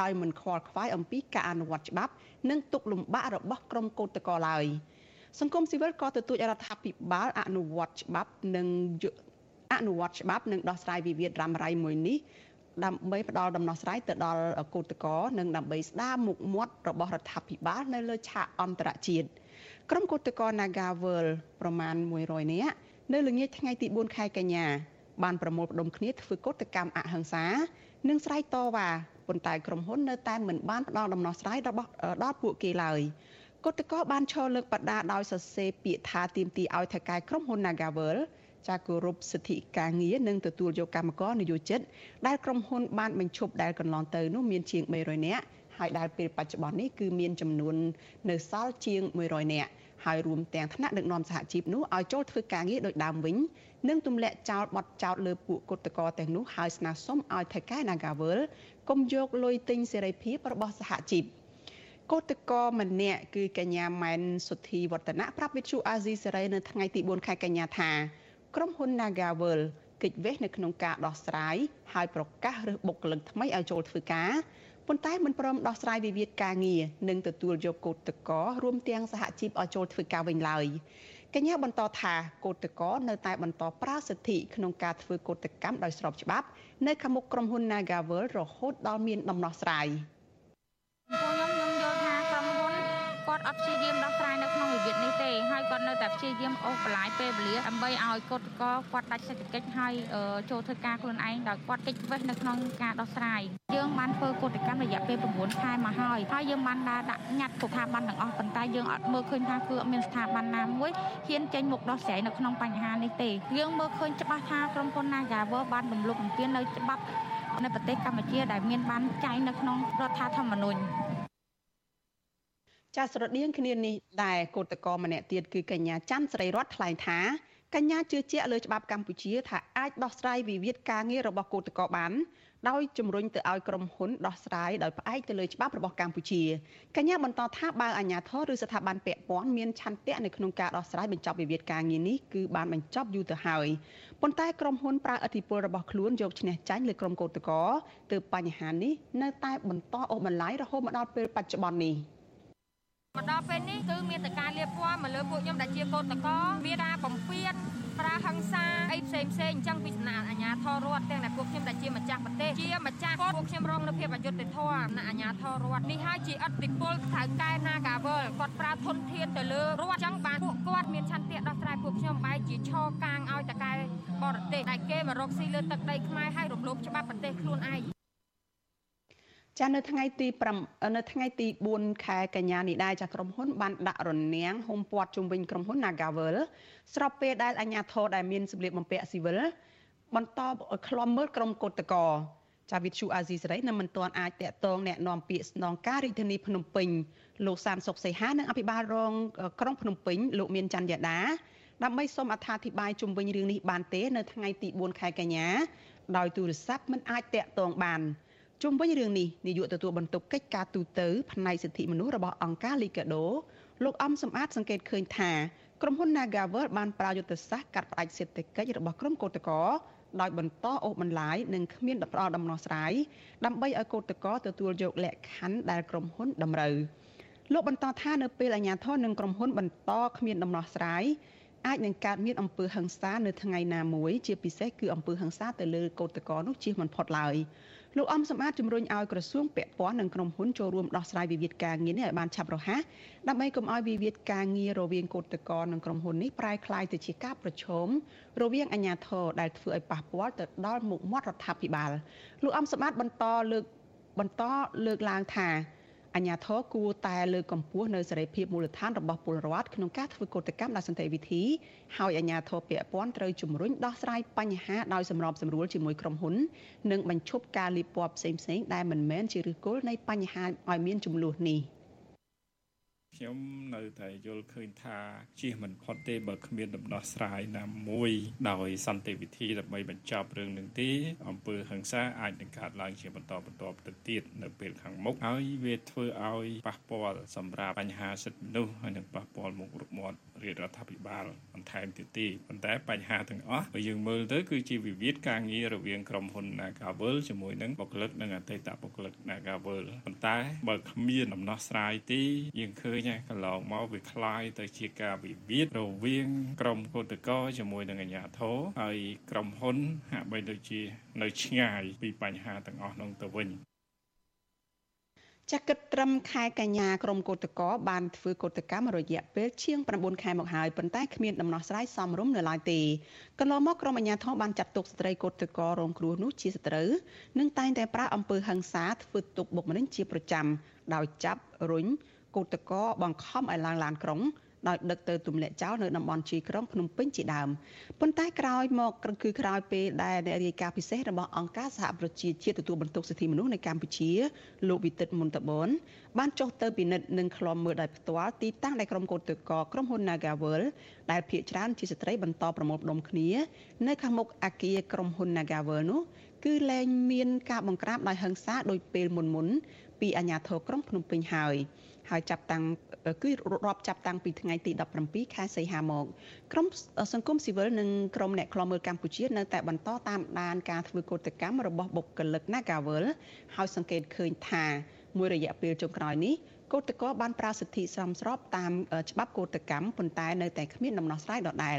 ដោយមិនខ្វល់ខ្វាយអំពីការអនុវត្តច្បាប់និងទុកលំបាករបស់ក្រុមកុតកោឡើយសង្គមស៊ីវិលក៏ទទូចរដ្ឋាភិបាលអនុវត្តច្បាប់និងអនុវត្តច្បាប់និងដោះស្រាយវិវាទរ៉ាំរ៉ៃមួយនេះ ដើម្បីផ្ដល់ដំណោះស្រាយទៅដល់កូតកោនិងដើម្បីស្ដារមុខមាត់របស់រដ្ឋាភិបាលនៅលើឆាកអន្តរជាតិក្រុមកូតកោ Nagavel ប្រមាណ100នាក់នៅល្ងាចថ្ងៃទី4ខែកញ្ញាបានប្រមូលផ្ដុំគ្នាធ្វើកោតកម្មអហិង្សានិងស្រែកតវ៉ាប៉ុន្តែក្រុមហ៊ុននៅតែមិនបានផ្ដល់ដំណោះស្រាយរបស់ដល់ពួកគេឡើយគឧតកោបានឈរលើកបដាដោយសរសេរពាក្យថាទៀមទីឲ្យថៅកែក្រុមហ៊ុន Nagavel ចាគោរពសិទ្ធិការងារនិងទទួលយកកម្មករនិយោជិតដែលក្រុមហ៊ុនបានបញ្ឈប់ដែលកន្លងទៅនោះមានជាង300នាក់ហើយដែលពេលបច្ចុប្បន្ននេះគឺមានចំនួននៅសល់ជាង100នាក់ហើយរួមទាំងថ្នាក់ដឹកនាំសហជីពនោះឲ្យចូលធ្វើការងារដោយដើមវិញនិងទម្លាក់ចោលបទចោទលើពួកគុតកោទាំងនោះហើយស្នើសុំឲ្យថៃកែ Nagavel កុំយកលុយទិញសេរីភាពរបស់សហជីពកោតកម្នាក់គឺកញ្ញាម៉ែនសុធីវឌ្ឍនៈប្រាប់វិទ្យុអាស៊ីសេរីនៅថ្ងៃទី4ខែកញ្ញាថា ក្រុមហ៊ុន Nagavel កិច្ចវេះនៅក្នុងការដោះស្រាយហើយប្រកាសរើសបុគ្គលិកថ្មីឲ្យចូលធ្វើការប៉ុន្តែមិនព្រមដោះស្រាយវិវាទការងារនិងទទួលយកកោតកោរួមទាំងសហជីពឲ្យចូលធ្វើការវិញឡើយកញ្ញាបន្តថាកោតកោនៅតែបន្តប្រើសិទ្ធិក្នុងការធ្វើកោតកម្មដោយស្របច្បាប់ នៅខាងមុខក្រុមហ៊ុន Nagavel រហូតដល់មានដំណោះស្រាយខ្ញុំខ្ញុំយល់ថាក្រុមហ៊ុនគាត់អត់ព្យាយាម គាត់នៅតែព្យាយាមអូសបន្លាយពេលវេលាដើម្បីឲ្យកត់កគាត់ដាច់សេដ្ឋកិច្ចហើយចូលធ្វើការខ្លួនឯងដោយគាត់កិច្ចវេះនៅក្នុងការដោះស្រាយយើងបានធ្វើកតកម្មរយៈពេល9ខែមកហើយហើយយើងបានដើរដាក់ញត្តិស្ថាប័នទាំងអស់ប៉ុន្តែយើងអត់មើលឃើញថាគឺអត់មានស្ថាប័នណាមួយហ៊ានចេញមុខដោះស្រាយនៅក្នុងបញ្ហានេះទេយើងមើលឃើញច្បាស់ថាក្រុមហ៊ុន Nagawer បានរំលោភបំពាននៅច្បាប់នៅប្រទេសកម្ពុជាដែលមានបានចែងនៅក្នុងរដ្ឋធម្មនុញ្ញ ចាស្រដៀងគ្នានេះដែរកោតក្រម្នាក់ទៀតគឺកញ្ញាច័ន្ទស្រីរតថ្លែងថាកញ្ញាជឿជាក់លើច្បាប់កម្ពុជាថាអាចដោះស្រាយវិវាទការងាររបស់កោតក្របានដោយជំរុញទៅឲ្យក្រុមហ៊ុនដោះស្រាយដោយផ្អែកទៅលើច្បាប់របស់កម្ពុជាកញ្ញាបន្តថាបើអាជ្ញាធរឬស្ថាប័នពាក់ព័ន្ធមានឆន្ទៈនៅក្នុងការដោះស្រាយបញ្ចប់វិវាទការងារនេះគឺបានបញ្ចប់យូរទៅហើយប៉ុន្តែក្រុមហ៊ុនប្រើឥទ្ធិពលរបស់ខ្លួនយកឈ្នះចាញ់លើក្រុមកោតក្រទើបបញ្ហានេះនៅតែបន្តអូសបន្លាយរហូតមកដល់ពេលបច្ចុប្បន្ននេះ។ មកដល់ពេលនេះគឺមានតែការលៀបពណ៌មកលើពួកខ្ញុំដែលជាកូនតកមានការបំពេញប្រាហិង្សាអីផ្សេងផ្សេងអញ្ចឹងពីសំណាក់អាជ្ញាធររដ្ឋទាំងដែលពួកខ្ញុំដែលជាម្ចាស់ប្រទេសជាម្ចាស់គាត់ពួកខ្ញុំរងនៅភាពអយុត្តិធម៌ណាអាជ្ញាធររដ្ឋនេះហើយជាអតិពលថៅកែ Nagawal គាត់ប្រើធនធានទៅលើរដ្ឋអញ្ចឹងបានពួកគាត់មានឆន្ទៈដោះស្រាយពួកខ្ញុំបែរជាឈរកាងឲ្យតកែបរទេសដែលគេមករកស៊ីលើទឹកដីខ្មែរហើយរំលោភច្បាប់ប្រទេសខ្លួនឯង ចានៅថ្ងៃទី5នៅថ្ងៃទី4ខែកញ្ញានេះដែរចាក្រុមហ៊ុនបានដាក់រនាំងហុំព័ទ្ធជុំវិញក្រុមហ៊ុន Nagavel ស្របពេលដែលអាជ្ញាធរដែលមានសម្លៀកបំពាក់ស៊ីវិលបន្តខ្លំមើលក្រុមកោតកោចាវិទ្យុអាស៊ីសេរីនៅមិនទាន់អាចតាក់ទងแนะនាំពាក្យស្នងការរាជធានីភ្នំពេញលោកសានសុកសីហានិងអភិបាលរងក្រុងភ្នំពេញលោកមានច័ន្ទយ៉ាដាដើម្បីសូមអត្ថាធិប្បាយជុំវិញរឿងនេះបានទេនៅថ្ងៃទី4ខែកញ្ញាដោយទូរស័ព្ទមិនអាចតាក់ទងបាន ជុំវិញរឿងនេះនាយកទទួលបន្ទុកកិច្ចការទូតផ្នែកសិទ្ធិមនុស្សរបស់អង្គការ Liga do លោកអំសំអាតសង្កេតឃើញថាក្រុមហ៊ុន Nagavel បានប្រើយុទ្ធសាស្ត្រកាត់ផ្តាច់សេដ្ឋកិច្ចរបស់ក្រុមកោតក្រដោយបន្តអូសបន្លាយនិងគ្មានផ្ដល់ដំណោះស្រាយដើម្បីឲ្យកោតក្រទទួលយកលក្ខខណ្ឌដែលក្រុមហ៊ុនតម្រូវលោកបន្តថានៅពេលអាជ្ញាធរនិងក្រុមហ៊ុនបន្តគ្មានដំណោះស្រាយអាចនឹងកើតមានអំពើហិង្សានៅថ្ងៃណាមួយជាពិសេសគឺអំពើហិង្សាទៅលើកោតក្រនោះជៀសមិនផុតឡើយ លោកអំសម្បត្តិជំរុញឲ្យក្រសួងពាក់ព័ន្ធនិងក្រុមហ៊ុនចូលរួមដោះស្រាយវិវាទការងារនេះឲ្យបានឆាប់រហ័សដើម្បីកុំឲ្យវិវាទការងាររវាងកូតកោនិងក្រុមហ៊ុននេះប្រែក្លាយទៅជាការប្រឈមរវាងអាជ្ញាធរដែលធ្វើឲ្យប៉ះពាល់ទៅដល់មុខមាត់រដ្ឋាភិបាលលោកអំសម្បត្តិបន្តលើកបន្តលើកឡើងថា អញ្ញាធរគួរតែលើកកម្ពស់នៅសេរីភាពមូលដ្ឋានរបស់ពលរដ្ឋក្នុងការធ្វើកោតកម្មដោយសន្តិវិធីហើយអញ្ញាធរពាក់ព័ន្ធត្រូវជំរុញដោះស្រាយបញ្ហាដោយសម្របសម្រួលជាមួយក្រុមហ៊ុននិងបញ្ឈប់ការលាបពណ៌ផ្សេងៗដែលមិនមែនជាឫសគល់នៃបញ្ហាឲ្យមានចំនួននេះ។ ខ្ញុំនៅតែយល់ឃើញថាជៀសមិនផុតទេបើគ្មានដំណោះស្រាយណាមួយដោយសន្តិវិធីដើម្បីបញ្ចប់រឿងនឹងទេអំពើហិង្សាអាចនឹងកើតឡើងជាបន្តបន្ទាប់ទៅទៀតនៅពេលខាងមុខហើយវាធ្វើឲ្យប៉ះពាល់សម្រាប់បញ្ហាសិទ្ធិមនុស្សហើយនឹងប៉ះពាល់មុខរកមាត់រាជរដ្ឋាភិបាលបន្ថែមទៀតទេប៉ុន្តែបញ្ហាទាំងអស់បើយើងមើលទៅគឺជាវិវាទការងាររវាងក្រុមហ៊ុន Nagavel ជាមួយនឹងបុគ្គលិកនិងអតីតបុគ្គលិក Nagavel ប៉ុន្តែបើគ្មានដំណោះស្រាយទេយើងឃើញកន្លងមកវាคล้ายទៅជាការវិវាទរវាងក្រុមកោតក្រជាមួយនឹងអាជ្ញាធរហើយក្រុមហ៊ុនហាក់បីដូចជា នៅឆ្ងាយពីបញ្ហាទាំងអស់នោះទៅវិញចាក់គិតត្រឹមខែកញ្ញាក្រមកោតកោបានធ្វើកោតកម្មរយៈពេលជាង9ខែមកហើយប៉ុន្តែគ្មានដំណោះស្រាយសមរម្យនៅឡើយទេកន្លងមកក្រមអាជ្ញាធរបានចាត់ទុកស្ត្រីកោតកោរងគ្រោះនោះជាសត្រូវនិងតែងតែប្រើអំពើហិង្សាធ្វើទុកបុកម្នេញជាប្រចាំដោយចាប់រុញ កោតកោបង្ខំឲ្យឡើងឡានក្រុងដោយដឹកទៅទម្លាក់ចោលនៅតំបន់ជីក្រុងភ្នំពេញជាដើមប៉ុន្តែក្រោយមកគឺក្រោយពេលដែលអ្នករាយការណ៍ពិសេសរបស់អង្គការសហប្រជាជាតិទទួលបន្ទុកសិទ្ធិមនុស្សនៅកម្ពុជាលោកវិទិតមុនតបនបានចុះទៅពិនិត្យនិងខ្លំមើលដោយផ្ទាល់ទីតាំងដែលក្រុមកោតតកក្រុមហ៊ុន Nagavel ដែលភាគច្រើនជាស្ត្រីបន្តប្រមូលផ្ដុំគ្នា នៅខាងមុខអគារក្រុមហ៊ុន Nagavel នោះគឺលែងមានការបង្ក្រាបដោយហិង្សាដោយពេលមុនមុនពីអាជ្ញាធរក្រុងភ្នំពេញហើយ ហើយចាប់តាំងគឺរាប់ចាប់តាំងពីថ្ងៃទី17ខែសីហាមកក្រមសង្គមស៊ីវិលនិងក្រមអ្នកខ្លំមើលកម្ពុជានៅតែបន្តតាមដានការធ្វើកោតកម្មរបស់បុគ្គលិក Nagawal ហើយសង្កេតឃើញថាមួយរយៈពេលចុងក្រោយនេះកោតក្របានប្រើសិទ្ធិសមស្របតាមច្បាប់កោតកម្មប៉ុន្តែនៅតែគ្មានដំណោះស្រាយដដែល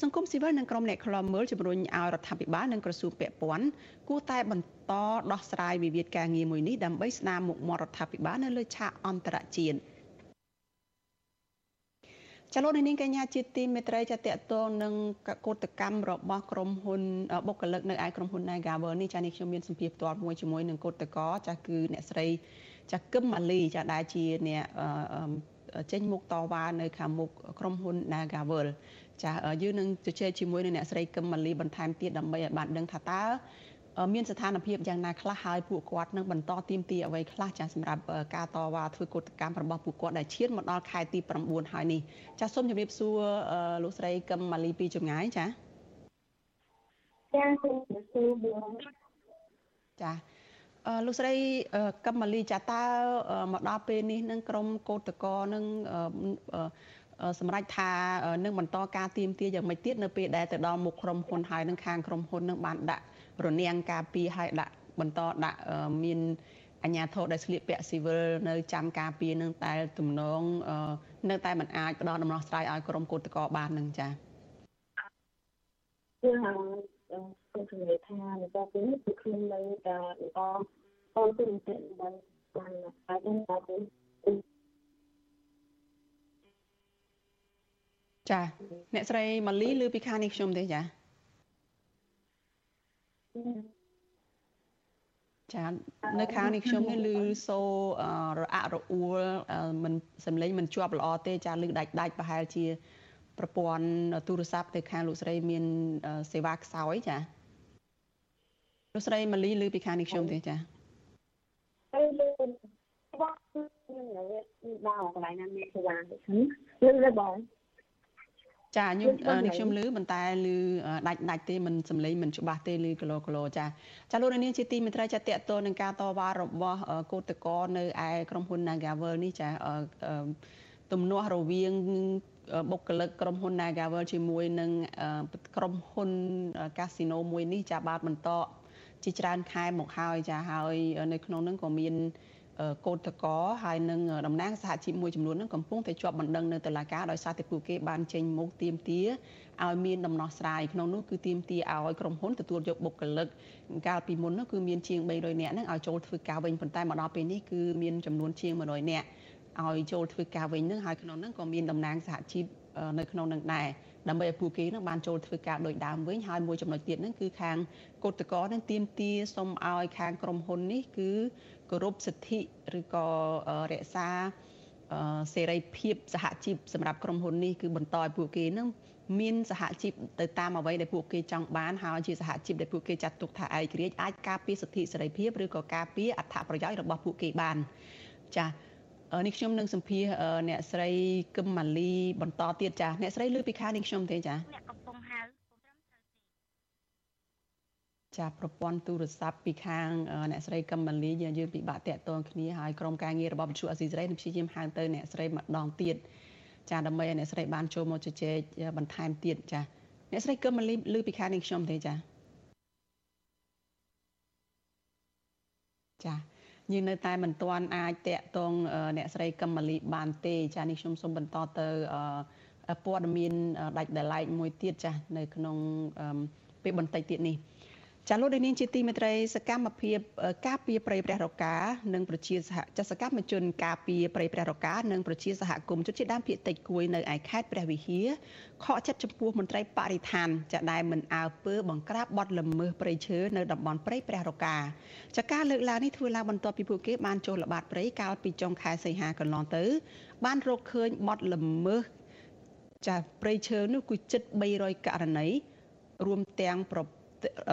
សង្គមស៊ីវិលនិងក្រុមអ្នកខ្លំមើលជំរុញឲ្យរដ្ឋាភិបាលនិងក្រសួងពាក់ព័ន្ធគួរតែបន្ត ដោះស្រាយវិវាទការងារមួយនេះដើម្បីស្ដារមុខមាត់រដ្ឋាភិបាលនៅលើឆាកអន្តរជាតិចលនានាងកញ្ញាជាទីមេត្រីចាតតតនឹងកោតកម្មរបស់ក្រុមហ៊ុនបុគ្គលិកនៅឯក្រុមហ៊ុន Nagawer នេះចានេះខ្ញុំមានសម្ភារផ្ទាល់មួយជាមួយនឹងកោតកចាគឺអ្នកស្រីចាគឹមម៉ាលីចាដែលជាអ្នកចេញមុខតវ៉ានៅខាងមុខក្រុមហ៊ុន Nagavel ចាយើងនឹងជជែកជាមួយនឹងអ្នកស្រីកឹមម៉ាលីបន្ថែមទៀតដើម្បីឲ្យបានដឹងថាតើ មានស្ថានភាពយ៉ាងណាខ្លះហើយពួកគាត់នឹងបន្តទៀមទីអ្វីខ្លះចាសម្រាប់ការតវ៉ាធ្វើកោតកម្មរបស់ពួកគាត់ដែលឈានមកដល់ខែទី9ហើយនេះចាសូមជម្រាបសួរលោកស្រីកឹមម៉ាលីពីចម្ងាយចាចាសូមជម្រាបសួរបងចាលោកស្រីកឹមម៉ាលីចាតើមកដល់ពេលនេះនឹងក្រមកោតកោនឹងសម្រាប់ថានឹងបន្តការទៀមទាយ៉ាងម៉េចទៀតនៅពេលដែលទៅដល់មុខក្រុមហ៊ុនហើយនឹងខាងក្រុមហ៊ុននឹងបានដាក់ រនាំងការពីឲ្យដាក់បន្តដាក់មានអញ្ញាធរដែលស្លៀកពាក់ស៊ីវិលនៅចាំការពីនឹងតែទំនងនៅតែមិនអាចផ្ដល់ដំណោះស្រាយឲ្យក្រុមកោតកោបាននឹងចា៎គឺខ្ញុំជំរាបថានៅពេលនេះគឺខ្ញុំនៅតែល្អអូនទៅទៅបានបានអាចនឹងទៅចាអ្នកស្រីម៉ាលីឬពីខាងនេះខ្ញុំទេចា ចានៅខាងនេះខ្ញុំនេះឮសូរអាក់រអួលមិនសំឡេងមិនជាប់ល្អទេចាឮដាច់ដាច់ប្រហែលជាប្រព័ន្ធទូរស័ព្ទទៅខាងលោកស្រីមានសេវាខ្សោយចាលោកស្រីម៉ាលីឮពីខាងនេះខ្ញុំទេចាអឺលើបងខ្ញុំនៅដល់កន្លែងណាមានសេវានេះលើបង ចាខ្ញុំនេះខ្ញុំឮប៉ុន្តែឮដាច់ដាច់ទេមិនសំឡេងមិនច្បាស់ទេឮគីឡូគីឡូចាចាលោកនាងជាទីមេត្រីចាតេតតនឹងការតវ៉ារបស់កោតកោនៅឯក្រុមហ៊ុន Nagavel នេះចាទំនាស់រវាងបុគ្គលិកក្រុមហ៊ុន Nagavel ជាមួយនឹងក្រុមហ៊ុនកាស៊ីណូមួយនេះចាបាទបន្តជាច្រើនខែមកហើយចាហើយនៅក្នុងនោះក៏មាន កោតកោហើយនឹងតំណាងសហជីពមួយចំនួននឹងកំពុងតែជាប់បណ្ដឹងនៅតុលាការដោយសារតែពួកគេបានចេញមុខទាមទារឲ្យមានដំណោះស្រាយក្នុងនោះគឺទាមទារឲ្យក្រុមហ៊ុនទទួលយកបុគ្គលិកកាលពីមុននោះគឺមានជាង300នាក់ហ្នឹងឲ្យចូលធ្វើការវិញប៉ុន្តែមកដល់ពេលនេះគឺមានចំនួនជាង100នាក់ឲ្យចូលធ្វើការវិញនឹងហើយក្នុងនោះក៏មានតំណាងសហជីពនៅក្នុងនឹងដែរដើម្បីឲ្យពួកគេនឹងបានចូលធ្វើការដោយដើមវិញហើយមួយចំណុចទៀតហ្នឹងគឺខាងកោតកោនឹងទៀមទាសូមឲ្យខាងក្រុមហ៊ុននេះគឺ គោរពសិទ្ធិឬក៏រក្សាសេរីភាពសហជីពសម្រាប់ក្រុមហ៊ុននេះគឺបន្តឲ្យពួកគេនឹងមានសហជីពទៅតាមអ្វីដែលពួកគេចង់បានហើយជាសហជីពដែលពួកគេចាត់ទុកថាឯករាជ្យអាចការពារសិទ្ធិសេរីភាពឬក៏ការពារអត្ថប្រយោជន៍របស់ពួកគេបានចានេះខ្ញុំនឹងសម្ភាសអ្នកស្រីកឹមម៉ាលីបន្តទៀតចាអ្នកស្រីលើពីខាងនេះខ្ញុំទេចាអ្នកកំពុងហៅ ចាប្រព័ន្ធទូរស័ព្ទពីខាងអ្នកស្រីកឹមម៉ាលីយើងយើងពិបាកតាក់ទងគ្នាហើយក្រុមការងាររបស់វិទ្យុអស៊ីសេរីនឹងព្យាយាមហៅទៅអ្នកស្រីម្ដងទៀតចាដើម្បីឲ្យអ្នកស្រីបានចូលមកជជែកបន្ថែមទៀតចាអ្នកស្រីកឹមម៉ាលីលើពីខាងនេះខ្ញុំទេចាចាយើងនៅតែមិនទាន់អាចតាក់ទងអ្នកស្រីកឹមម៉ាលីបានទេចានេះខ្ញុំសូមបន្តទៅព័ត៌មានដាច់ដライមួយទៀតចានៅក្នុងពេលបន្តិចទៀតនេះ ចាលោកនាងជាទីមេត្រីសកម្មភាពការពារប្រៃព្រះរកានិងប្រជាសហចាសកម្មជនការពារប្រៃព្រះរកានិងប្រជាសហគមន៍ជនជាតិដើមភាគតិចគួយនៅឯខេត្តព្រះវិហារខកចិត្តចំពោះមន្ត្រីបរិស្ថានចាដែលមិនអើពើបង្ក្រាបបទល្មើសព្រៃឈើនៅតំបន់ព្រៃព្រះរកាចាការលើកឡើងនេះធ្វើឡើងបន្ទាប់ពីពួកគេបានចូលល្បាតព្រៃកាលពីចុងខែសីហាកន្លងទៅ បានរកឃើញបទល្មើសចាព្រៃឈើនោះគឺជិត300ករណីរួមទាំងប្រ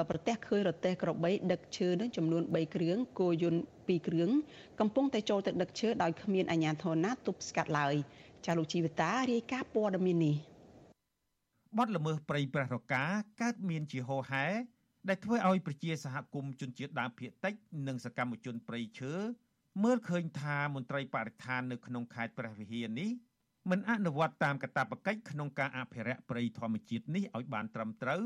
ប្រទះឃើញរទេះក្របីដឹកឈើនឹងចំនួន3គ្រឿងគោយន្ត2គ្រឿងកំពុងតែចូលទៅដឹកឈើដោយគ្មានអាជ្ញាធរណាទប់ស្កាត់ឡើយចាលោកជីវិតារាយការណ៍ព័ត៌មាននេះបទល្មើសព្រៃប្រះរកាកើតមានជាហោហែដែលធ្វើឲ្យប្រជាសហគមន៍ជនជាតិដើមភាគតិច និងសកម្មជនព្រៃឈើមើលឃើញថាមន្ត្រីបរិស្ថាននៅក្នុងខេត្តព្រះវិហារនេះមិនអនុវត្តតាមកាតព្វកិច្ចក្នុងការអភិរក្សព្រៃធម្មជាតិនេះឲ្យបានត្រឹមត្រូវ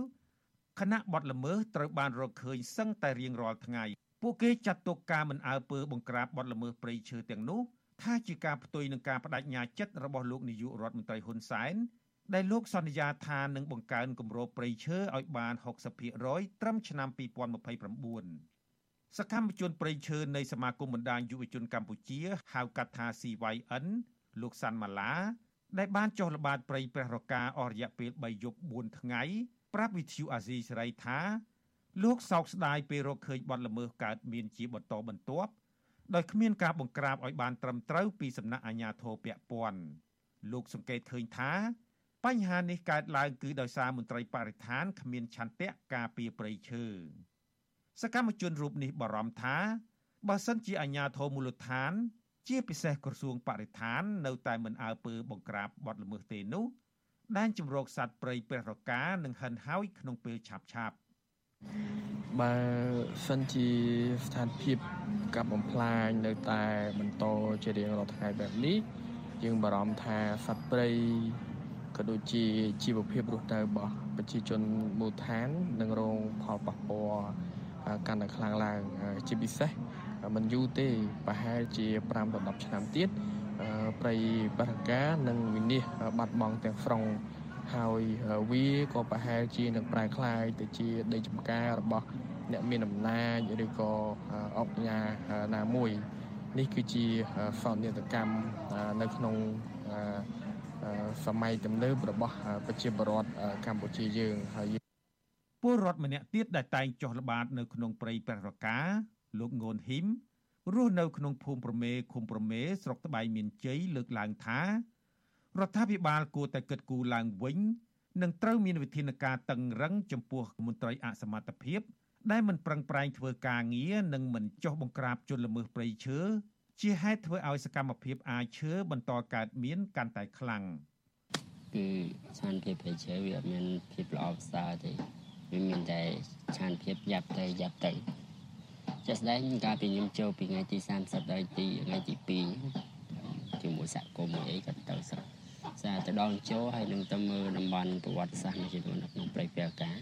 ខណៈបទល្មើសត្រូវបានរកឃើញសឹងតែរៀងរាល់ថ្ងៃពួកគេចាត់ទុកការមិនអើពើបង្ក្រាបបទល្មើសព្រៃឈើទាំងនោះថាជាការផ្ទុយនឹងការបដិញ្ញាចិត្តរបស់លោកនាយករដ្ឋមន្ត្រីហ៊ុនសែនដែលលោកសន្យាថានឹងបង្កើនគម្របព្រៃឈើឲ្យបាន60%ត្រឹមឆ្នាំ2029សកម្មជនព្រៃឈើនៃសមាគមបណ្ដាញយុវជនកម្ពុជាហៅកាត់ថា CYN លោកសាន់ម៉ាឡា ដែលបានចុះល្បាតព្រៃព្រះរកាអស់រយៈពេល3យប់4ថ្ងៃ ប្រាប់វិទ្យុអាស៊ីសេរីថា លោកសោកស្ដាយពេលរកឃើញបទល្មើសកើតមានជាបន្តបន្ទាប់ដោយគ្មានការបង្ក្រាបឲ្យបានត្រឹមត្រូវពីសំណាក់អាជ្ញាធរពាក់ព័ន្ធលោកសង្កេតឃើញថា បញ្ហានេះកើតឡើងគឺដោយសារមន្ត្រីបរិស្ថានគ្មានឆន្ទៈការពារព្រៃឈើសកម្មជនរូបនេះបារម្ភថាបើសិនជាអាជ្ញាធរមូលដ្ឋាន ជាពិសេសក្រសួងបរិស្ថាន នៅតែមិនអើពើបង្ក្រាបបទល្មើសទេនោះ ដែនជំរកសត្វព្រៃព្រះរកានឹងហិនហោយក្នុងពេលឆាប់ឆាប់បើសិនជាស្ថានភាពកាប់បំផ្លាញនៅតែបន្តជារៀងរាល់ថ្ងៃបែបនេះយើងបារម្ភថាសត្វព្រៃក៏ដូចជាជីវភាពរស់នៅរបស់ប្រជាជនមូលដ្ឋាននឹងរងផលប៉ះពាល់កាន់តែខ្លាំងឡើងជាពិសេសមិនយូរទេប្រហែលជា5ដល់10ឆ្នាំទៀត ព្រៃបរិកានិងវិនិច្ឆ័យបាត់បង់ទាំងស្រុងហើយវាក៏ប្រហែលជានឹងប្រែក្លាយទៅជាដីចម្ការរបស់អ្នកមានអំណាចឬក៏អង្គការណាមួយនេះគឺជាសោកនាដកម្មនៅក្នុងសម័យទំនើបរបស់ប្រជាពលរដ្ឋកម្ពុជាយើងហើយពលរដ្ឋម្នាក់ទៀតដែលតែងចុះល្បាតនៅក្នុងព្រៃព្រះរកាលោកងូនហ៊ីម រស់នៅក្នុងភូមិប្រមេឃុំប្រមេស្រុកត្បៃមានជ័យលើកឡើងថារដ្ឋាភិបាលគួរតែគិតគូរឡើងវិញនិងត្រូវមានវិធានការតឹងរឹងចំពោះមន្ត្រីអសមត្ថភាព ដែលមិនប្រឹងប្រែងធ្វើការងារនិងមិនចុះបង្ក្រាបជនល្មើសព្រៃឈើជាហេតុធ្វើឲ្យសកម្មភាពអាឈើបន្តកើតមានកាន់តែខ្លាំងគឺឆានភាពព្រៃឈើវាអត់មានភាពល្អប្រសើរទេវាមានតែឆានភាពយ៉ាប់ទៅយ៉ាប់ទៅ ជាក់ស្ដែងកាលពីខ្ញុំចូលពីថ្ងៃទី30ដល់ទីថ្ងៃទី2ជាមួយសហគមន៍អីក៏ទៅស្រុកសារទៅដល់ចូលហើយនឹងទៅមើលតំបន់ប្រវត្តិសាស្ត្រមួយចំនួននៅក្នុងព្រៃព្រះការ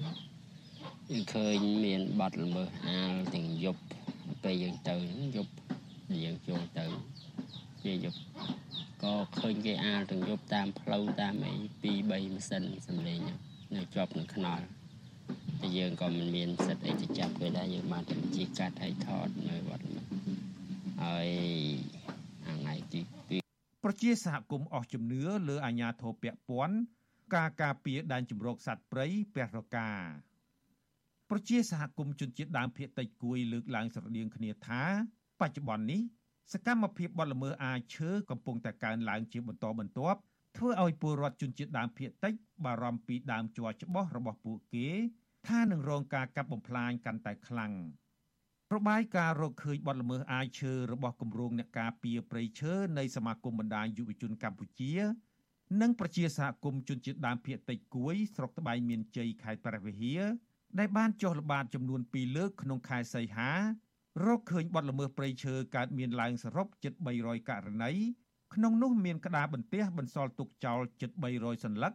គឺឃើញមានបាត់ល្មើសអាលទាំងយប់ពេលយើងទៅយប់យើងចូលទៅវាយប់ក៏ឃើញគេអាលទាំងយប់តាមផ្លូវតាមអី2 3ម៉ាស៊ីនសំលេងនៅជាប់នឹងខ្នល់តែ យើងក៏មិនមានសិទ្ធិអីទៅចាប់វាដែរយើងបានតែជាកាត់ឲ្យថតនៅវត្តហើយថ្ងៃទីប្រជាសហគមន៍អស់ជំនឿលើអាញាធរពពាន់ការការពារដែនជម្រកសត្វព្រៃព្រះរកាប្រជាសហគមន៍ជនជាតិដើមភាគតិចគួយលើកឡើងស្រដៀងគ្នាថា បច្ចុប្បន្ននេះសកម្មភាពបទល្មើសអាឈើកំពុងតែកើនឡើងជាបន្តបន្ទាប់ធ្វើឲ្យពលរដ្ឋជនជាតិដើមភាគតិចបារម្ភពីដើមជ័រច្បោះរបស់ពួកគេ ថានឹងរងការកាប់បំផ្លាញកាន់តែខ្លាំងរបាយការណ៍រកឃើញបទល្មើសអាឈើរបស់គម្រោងអ្នកការពារព្រៃឈើនៃសមាគមបណ្ដាញយុវជនកម្ពុជា និងប្រជាសហគមន៍ជនជាតិដើមភាគតិចគួយស្រុកត្បៃមានជ័យខេត្តព្រះវិហារដែលបានចុះល្បាតចំនួន2លើកក្នុងខែសីហា រកឃើញបទល្មើសព្រៃឈើកើតមានឡើងសរុបជិត300ករណីក្នុងនោះមានក្តារបន្ទះបន្សល់ទុកចោលជិត300សន្លឹក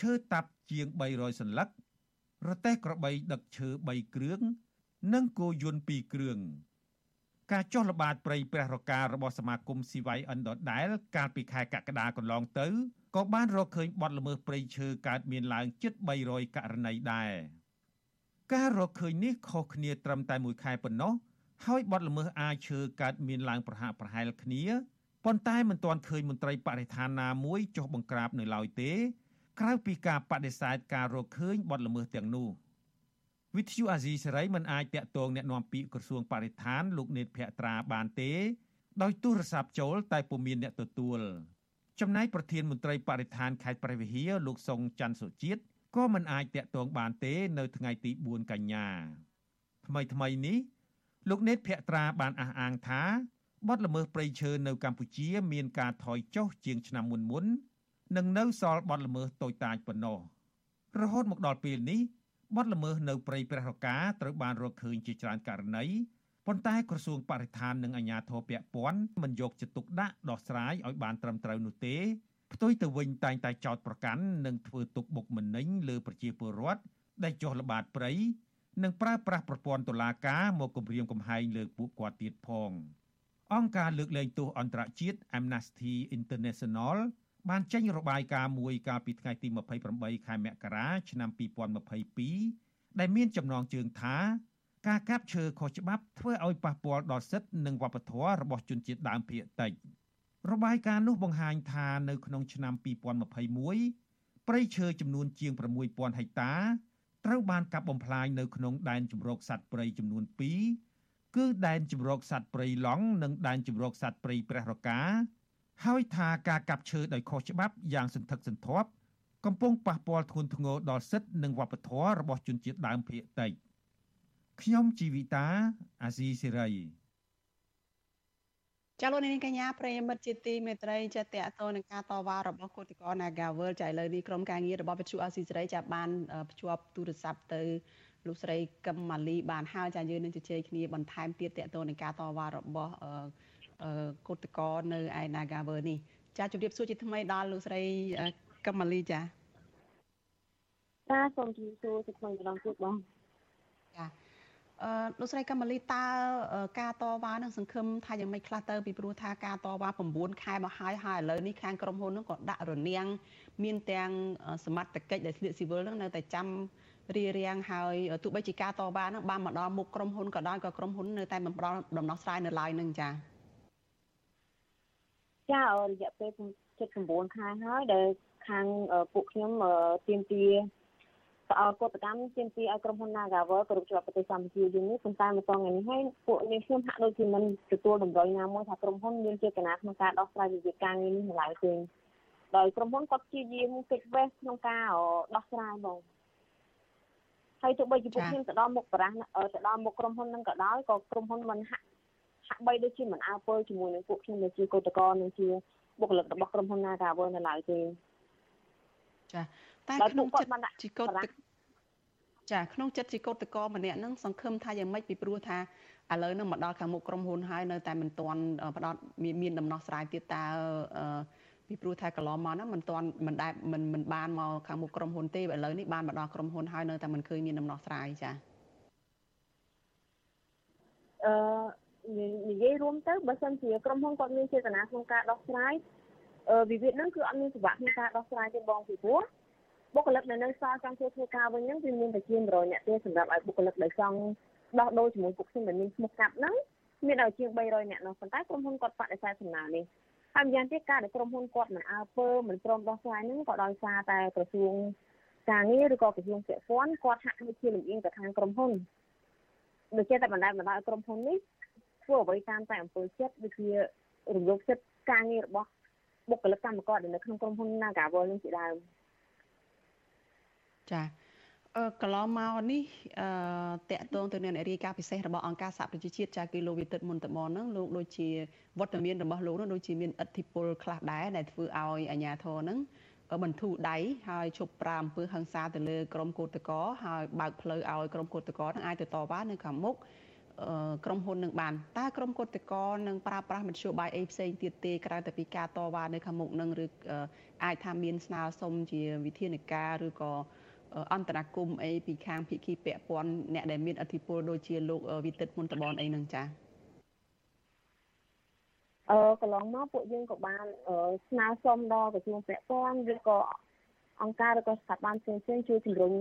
ឈើតាប់ជាង300សន្លឹក រទេះក្របីដឹកឈើ3គ្រឿង និងគោយន្ត2គ្រឿងការចុះល្បាតព្រៃព្រះរការបស់សមាគមស៊ីវៃអិនដដែល កាលពីខែកក្កដាកន្លងទៅក៏បានរកឃើញបទល្មើសព្រៃឈើកើតមានឡើងជិត300ករណីដែរការរកឃើញនេះខុសគ្នាត្រឹមតែមួយខែប៉ុណ្ណោះហើយបទល្មើសអាឈើកើតមានឡើងប្រហាក់ប្រហែលគ្នាប៉ុន្តែមិនទាន់ឃើញមន្ត្រីបរិស្ថានណាមួយចុះបង្ក្រាបនៅឡើយទេ ក្រៅពីការបដិសេធការរកឃើញបទល្មើសទាំងនោះវិទ្យុអាស៊ីសេរីមិនអាចតាក់ទងแนะនាំពាក្យក្រសួងបរិស្ថានលោកនេតភក្ត្រាបានទេ ដោយទូរស័ព្ទចូលតែពុំមានអ្នកទទួលចំណែកប្រធានមន្ត្រីបរិស្ថានខេត្តព្រះវិហារលោកសុងច័ន្ទសុជាតិក៏មិនអាចតាក់ទងបានទេ នៅថ្ងៃទី4កញ្ញាថ្មីថ្មីនេះលោកនេតភក្ត្រាបានអះអាងថាបទល្មើសព្រៃឈើនៅកម្ពុជា មានការថយចុះជាងឆ្នាំមុនមុន និងនៅសល់បទល្មើសតូចតាចប៉ុណ្ណោះរហូតមកដល់ពេលនេះបទល្មើសនៅព្រៃព្រះរកាត្រូវបានរកឃើញជាច្រើនករណីប៉ុន្តែក្រសួងបរិស្ថាននិងអាជ្ញាធរពាក់ព័ន្ធមិនយកចិត្តទុកដាក់ដោះស្រាយឲ្យបានត្រឹមត្រូវនោះទេផ្ទុយទៅវិញតែងតែចោទប្រកាន់និងធ្វើទុកបុកម្នេញលើប្រជាពលរដ្ឋដែលចុះល្បាតព្រៃនិងប្រើប្រាស់ប្រព័ន្ធតុលាការមកគំរាមកំហែងលើពួកគាត់ទៀតផងអង្គការលើកលែងទោសអន្តរជាតិ Amnesty International បានចេញរបាយការណ៍មួយកាលពីថ្ងៃទី28ខែមករាឆ្នាំ2022ដែលមានចំណងជើងថាការកាប់ឈើខុសច្បាប់ធ្វើឲ្យប៉ះពាល់ដល់សិទ្ធិនិងវប្បធម៌របស់ជនជាតិដើមភាគតិចរបាយការណ៍នោះបង្ហាញថានៅក្នុងឆ្នាំ2021ព្រៃឈើចំនួនជាង6000ហិកតាត្រូវបានកាប់បំផ្លាញនៅក្នុងដែនជម្រកសត្វព្រៃចំនួន2គឺដែនជម្រកសត្វព្រៃឡង់និងដែនជម្រកសត្វព្រៃព្រះរកា ហើយថាការកាប់ឈើដោយខុសច្បាប់យ៉ាងសន្ធឹកសន្ធាប់កំពុងប៉ះពាល់ធ្ងន់ធ្ងរដល់សិទ្ធិនិងវប្បធម៌របស់ជនជាតិដើមភាគតិចខ្ញុំជីវិតាអាស៊ីសេរីចាលោកនាងកញ្ញាប្រិយមិត្តជាទីមេត្រីចាតតទៅនឹងការតវ៉ារបស់គឧតកោ Nagawal ចាឥឡូវនេះក្រុមការងាររបស់វិទ្យុអាស៊ីសេរីចាបានភ្ជាប់ទូរស័ព្ទទៅលោកស្រីកឹមម៉ាលីបានហើយចាយើងនឹងជជែកគ្នាបន្ថែមទៀតតទៅនឹងការតវ៉ារបស់ គឧតកោនៅឯ Nagawal នេះចាជម្រាបសួរជាថ្មីដល់លោកស្រីកឹមម៉ាលីចាចាសូមជម្រាបសួរជាថ្មីម្ដងទៀតបងចាអឺលោកស្រីកមលីតើការតវ៉ានឹងសង្ឃឹមថាយ៉ាងម៉េចខ្លះទៅពីព្រោះថាការតវ៉ា9ខែមកហើយហើយឥឡូវនេះខាងក្រុមហ៊ុននឹងក៏ដាក់រនាំងមានទាំងសមត្ថកិច្ចដែលស្លៀកស៊ីវិលនឹងនៅតែចាំរៀបរៀងហើយទោះបីជាការតវ៉ានឹងបានមកដល់មុខក្រុមហ៊ុនក៏ដោយក៏ក្រុមហ៊ុននៅតែមិនផ្ដល់ដំណោះស្រាយនៅឡើយនឹងចា៎ ចារយៈពេល79ខែហើយដែលខាងពួកខ្ញុំទៀមទាផ្អើលកតកម្មទាមទារឲ្យក្រុមហ៊ុន Nagavel គ្រប់ជាប់ប្រទេសកម្ពុជាយើងនេះប៉ុន្តែមកដល់ថ្ងៃនេះហើយពួកនេះខ្ញុំហាក់ដូចជាមិនទទួលតម្រុយណាមួយថាក្រុមហ៊ុនមានចេតនាក្នុងការដោះស្រាយវិវាទការងារនេះនៅឡើយទេដោយក្រុមហ៊ុនគាត់ព្យាយាមគេចវេសក្នុងការដោះស្រាយបងហើយទោះបីជាពួកខ្ញុំទៅដល់មុខបរាសទៅដល់មុខក្រុមហ៊ុននឹងក៏ដោយក៏ក្រុមហ៊ុនមិនហាក់ ហាក់បីដូចជាមិនអើពើជាមួយនឹងពួកខ្ញុំដែលជាកោតក្រនិងជាបុគ្គលិករបស់ក្រុមហ៊ុន Nagavel នៅឡើយទេចាតែក្នុងចិត្តជីកូតចាក្នុងចិត្តជីកូតកម្នាក់ហ្នឹងសង្ឃឹមថាយ៉ាងម៉េចពីព្រោះថាឥឡូវហ្នឹងមកដល់ខាងមុខក្រុមហ៊ុនហើយនៅតែមិនទាន់ផ្ដោតមានដំណោះស្រាយទៀតតើពីព្រោះថាកន្លងមកហ្នឹងមិនទាន់មិនដែលមិនមិនបានមកខាងមុខក្រុមហ៊ុនទេឥឡូវនេះបានមកដល់ក្រុមហ៊ុនហើយនៅតែមិនឃើញមានដំណោះស្រាយចាអឺ និយាយរួមទៅបើសិនជាក្រុមហ៊ុនគាត់មានចេតនាក្នុងការដោះស្រាយអឺវិវាទហ្នឹងគឺអត់មានពិបាកក្នុងការដោះស្រាយទេបងពីព្រោះបុគ្គលិកដែលនៅសល់ចង់ធ្វើធ្វើការវិញហ្នឹងវាមានតែជា100នាក់ទេសម្រាប់ឲ្យបុគ្គលិកដែលចង់ដោះដូរជាមួយពួកខ្ញុំដែលមានឈ្មោះកាប់ហ្នឹងមានឲ្យជាង300នាក់នោះប៉ុន្តែក្រុមហ៊ុនគាត់បដិសេធសំណើនេះហហើយម្យ៉ាងទៀតការដែលក្រុមហ៊ុនគាត់មិនអើពើមិនព្រមដោះស្រាយហ្នឹងក៏ដោយសារតែក្រសួងការងារឬក៏ក្រសួងពាក់ព័ន្ធគាត់ហាក់ដូចជាលំអៀងទៅខាងក្រុមហ៊ុនដូចជាតែបណ្ដាលបណ្ដាលឲ្យក្រុមហ៊ុននេះ ធ្វើអ្វីតាមតែអំពើចិត្តដូចជារំលោភសិទ្ធិការងាររបស់បុគ្គលិកកម្មករដែលនៅក្នុងក្រុមហ៊ុន Nagawal នឹងជាដើមចាអឺកន្លងមកនេះអឺតកតងទៅនឹងអ្នករាយការណ៍ពិសេសរបស់អង្គការសហប្រជាជាតិចាគឺលោកវិទិតមុនតមហ្នឹងលោកដូចជាវត្តមានរបស់លោកនោះដូចជាមានឥទ្ធិពលខ្លះដែរដែលធ្វើឲ្យអាជ្ញាធរហ្នឹងបន្ធូរដៃហើយជប់ប្រាអំពើហិង្សាទៅលើក្រុមកោតក្រហើយបើកផ្លូវឲ្យក្រុមកោតក្រនឹងអាចទៅតវ៉ានៅខាងមុខ ក្រុមហ៊ុននឹងបានតើក្រុមកោតក្រនឹងប្រើប្រាស់មធ្យោបាយអីផ្សេងទៀតទេក្រៅតែពីការតវ៉ានៅខាងមុខនឹងឬអាចថាមានស្នើសុំជាវិធានការឬក៏អន្តរាគមអីពីខាងភិក្ខីពាក់ព័ន្ធអ្នកដែលមានអធិបុលដូចជាលោកវិទិតមុនតបនអីនឹងចា៎អឺកន្លងមកពួកយើងក៏បានស្នើសុំដល់ក្រសួងពាក់ព័ន្ធឬក៏អង្គការឬក៏ស្ថាប័នផ្សេងៗជួយជំរុញ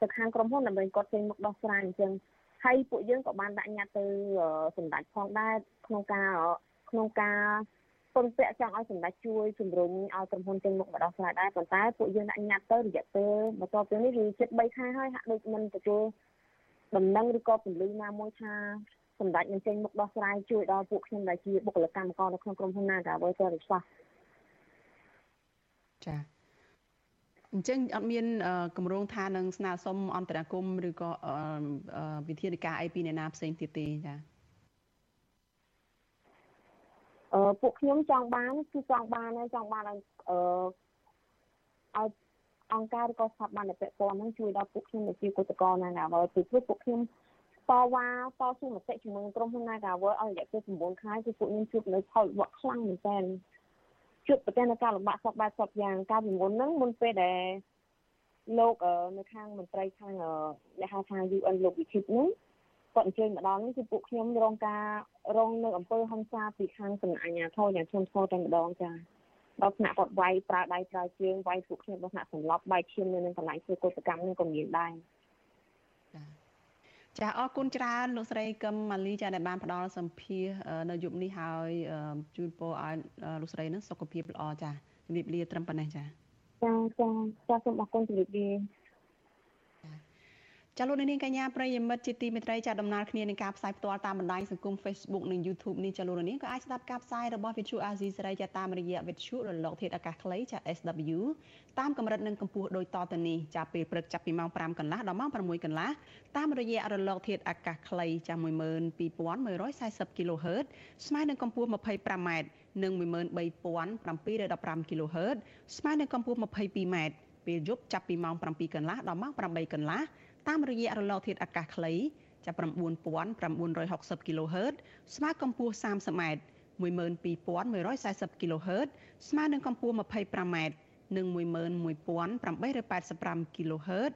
ទៅខាងក្រុមហ៊ុនដើម្បីគាត់ចេញមកដោះស្រាយអញ្ចឹង ហើយពួកយើងក៏បានដាក់ញត្តិទៅសម្ដេចផងដែរក្នុងការក្នុងការពឹងពាក់ចង់ឲ្យសម្ដេចជួយជំរុញឲ្យក្រុមហ៊ុនចេញមុខមកដោះស្រាយដែរប៉ុន្តែពួកយើងដាក់ញត្តិទៅរយៈពេលបន្ទាប់ពីនេះវាជិត3ខែហើយហាក់ដូចមិនទទួលដំណឹងឬក៏ពន្លឺណាមួយថាសម្ដេចនឹងចេញមុខដោះស្រាយជួយដល់ពួកខ្ញុំដែលជាបុគ្គលិកកម្មករនៅក្នុងក្រុមហ៊ុន Nagavel ទេឬខ្លះចា អញ្ចឹងអត់មានគម្រោងថានឹងស្នើសុំអន្តរាគមឬក៏វិធានការអីពីអ្នកណាផ្សេងទៀតទេចាអឺពួកខ្ញុំចង់បានគឺចង់បានចង់បានឲ្យអឺឲ្យអង្គការឬក៏ស្ថាប័នដែលពាក់ព័ន្ធហ្នឹងជួយដល់ពួកខ្ញុំជាកុតកោណាណាបើពីព្រោះពួកខ្ញុំតវ៉ាតស៊ូមតិជាមួយក្រុមហ៊ុន Nagawal ឲ្យរយៈពេល9ខែគឺពួកខ្ញុំជួបនៅផលលំបាកខ្លាំងមែនទែន ជួបប្រទះនៅការលំបាកសពបែបសពយ៉ាងកាលពីមុនហ្នឹងមុនពេលដែលលោកនៅខាងមន្ត្រីខាងអ្នកហៅថា UN លោកវិធិតហ្នឹងគាត់អញ្ជើញមកដល់នេះគឺពួកខ្ញុំរងការរងនៅអំពើហិង្សាពីខាងសំណាក់អាជ្ញាធរយ៉ាងធ្ងន់ធ្ងរតែម្ដងចា៎ដល់ថ្នាក់គាត់វាយប្រើដៃប្រើជើងវាយពួកខ្ញុំដល់ថ្នាក់សន្លប់បែកឈាមនៅនឹងកន្លែងធ្វើកុសកម្មនឹងក៏មានដែរចា អរគុណច្រើនលោកស្រីកឹមម៉ាលីចាដែលបានផ្ដល់សម្ភារនៅយប់នេះហើយជូនពរឲ្យលោកស្រីនឹងសុខភាពល្អចាជំរាបលាត្រឹមប៉ុណ្ណេះចាចាចាចាសូមអរគុណជំរាបលា ចាលោកនាងកញ្ញាប្រិយមិត្តជាទីមេត្រីចាដំណើរគ្នានឹងការផ្សាយផ្ទាល់តាមបណ្ដាញសង្គម Facebook និង YouTube នេះចាលោកនាងក៏អាចស្ដាប់ការផ្សាយរបស់ Vithu Azizi សេរីចាតាមរយៈ Vithu រលកធាតុអាកាសខ្លីចា SW តាមកម្រិតនិងកម្ពស់ដូចតទៅនេះចាពេលព្រឹកចាប់ពីម៉ោង5កន្លះដល់ម៉ោង6កន្លះតាមរយៈរលកធាតុអាកាសខ្លីចា12140 kHz ស្មើនឹងកម្ពស់ 25m និង13715 kHz ស្មើនឹងកម្ពស់ 22m ពេលយប់ចាប់ពីម៉ោង7កន្លះដល់ម៉ោង8កន្លះ តាមរយៈរលកធាតុអាកាសខ្លីចាប់9960 kHz ស្មើកម្ពស់ 30m 12140 kHz ស្មើនឹងកម្ពស់ 25m និង11885 kHz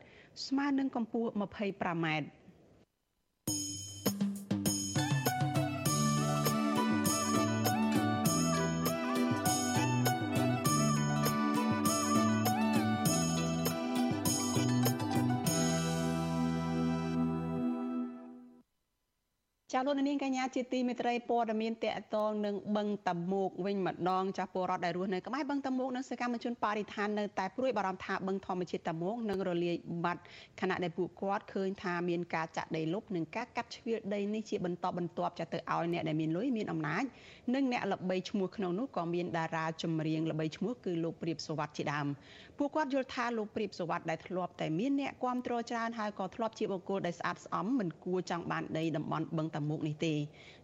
ស្មើនឹងកម្ពស់ 25m ចាលោកនាងកញ្ញាជាទីមេត្រីព័ត៌មានតកតងនឹងបឹងតមោកវិញម្ដងចាពលរដ្ឋដែលរស់នៅក្បែរបឹងតមោកនិងសកម្មជនបរិស្ថាននៅតែព្រួយបារម្ភថាបឹងធម្មជាតិតមោកនឹងរលាយបាត់ខណៈដែលពួកគាត់ឃើញថាមានការចាក់ដីលុបនិងការកាត់ជ្រៀលដីនេះជាបន្តបន្ទាប់ចាទៅឲ្យអ្នកដែលមានលុយមានអំណាចនិងអ្នកល្បីឈ្មោះក្នុងនោះក៏មានតារាចម្រៀងល្បីឈ្មោះគឺលោកព្រាបសវັດជាដើម ពួកគាត់យល់ថាលោកព្រាបសវັດដែលធ្លាប់តែមានអ្នកគ្រប់គ្រងច្រើនហើយក៏ធ្លាប់ជាបុគ្គលដែលស្អាតស្អំមិនគួរចង់បានដីតំបន់បឹងតមុកនេះទេ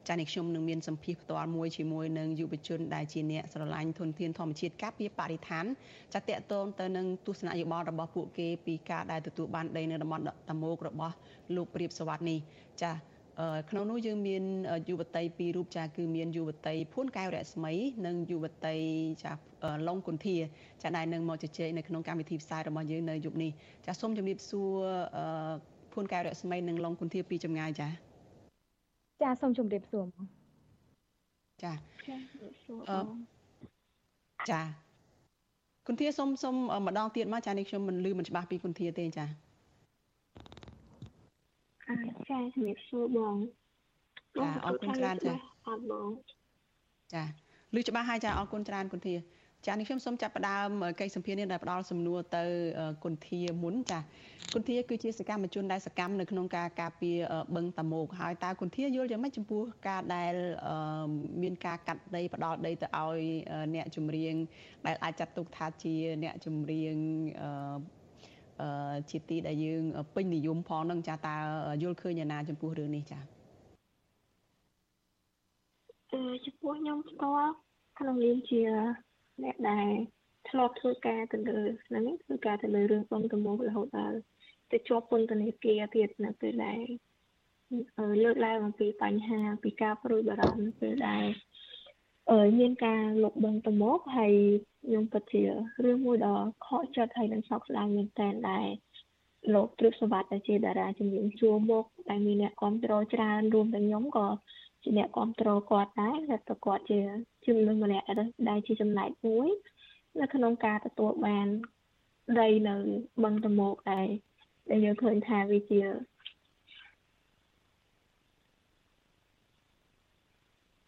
ចានេះខ្ញុំនឹងមានសម្ភារផ្ទាល់មួយជាមួយនឹងយុវជនដែលជាអ្នកស្រឡាញ់ធនធានធម្មជាតិការពារបរិស្ថានចាតកតងទៅនឹងទស្សនៈយោបល់របស់ពួកគេពីការដែលទទួលបានដីនៅតំបន់តមុករបស់លោកព្រាបសវັດនេះចា ក្នុងនោះយើងមានយុវតីពីររូបចាគឺមានយុវតីភួនកែវរស្មី និងយុវតីចាឡុងគុន្ធាចាដែលនឹងមកជជែកនៅក្នុងកម្មវិធីផ្សាយរបស់យើងនៅយប់នេះចាសូមជម្រាបសួរភួនកែវរស្មីនិងឡុងគុន្ធាពីចម្ងាយចាចាសូមជម្រាបសួរមកចាចាគុន្ធាសូមសូមម្ដងទៀតមកចានេះខ្ញុំមិនលឺមិនច្បាស់ពីគុន្ធាទេចា ចាជំរាបសួរបងចាអរគុណច្រើនចាអត់បងចាឮច្បាស់ហើយចាអរគុណច្រើនគុនធាចានេះខ្ញុំសូមចាប់ផ្ដើមកិច្ចសម្ភារនេះដែលផ្ដល់សំណួរទៅគុនធាមុនចាគុនធាគឺជាសកម្មជនដែលសកម្មនៅក្នុងការការពារបឹងតាមុកហើយតើគុនធាយល់យ៉ាងម៉េចចំពោះការដែលមានការកាត់ដីផ្ដល់ដីទៅឲ្យអ្នកជំរៀងដែលអាចចាត់ទុកថាជាអ្នកជំរៀងអឺ ជាទីដែលយើងពេញនិយមផងនឹងចាតើយល់ឃើញយ៉ាងណាចំពោះរឿងនេះចាអឺចំពោះខ្ញុំផ្ទាល់ក្នុងនាមជាអ្នកដែលធ្លាប់ធ្វើការទៅលើហ្នឹងធ្វើការទៅលើរឿងបងតមរហូតដល់ទៅជាប់ពន្ធនាគារទៀតនៅពេលដែលលើកឡើងអំពីបញ្ហាពីការព្រួយបារម្ភនៅពេលដែល អឺមានការលុបបងតមកហើយខ្ញុំពិតជារឿងមួយដ៏ខកចិត្តហើយនឹងសោកស្ដាយមែនតើដែលលោកព្រឹកសវត្តដែលជាតារាជំនាញជួមកតែមានអ្នកគ្រប់គ្រងច្រើនរួមទាំងខ្ញុំក៏ជាអ្នកគ្រប់គ្រងគាត់ដែរតែគាត់ជាជំនុំម្នាក់ដែលជាចំណែកមួយនៅក្នុងការទទួលបានដីនៅបឹងតមោកដែរដែលយើងឃើញថាវាជា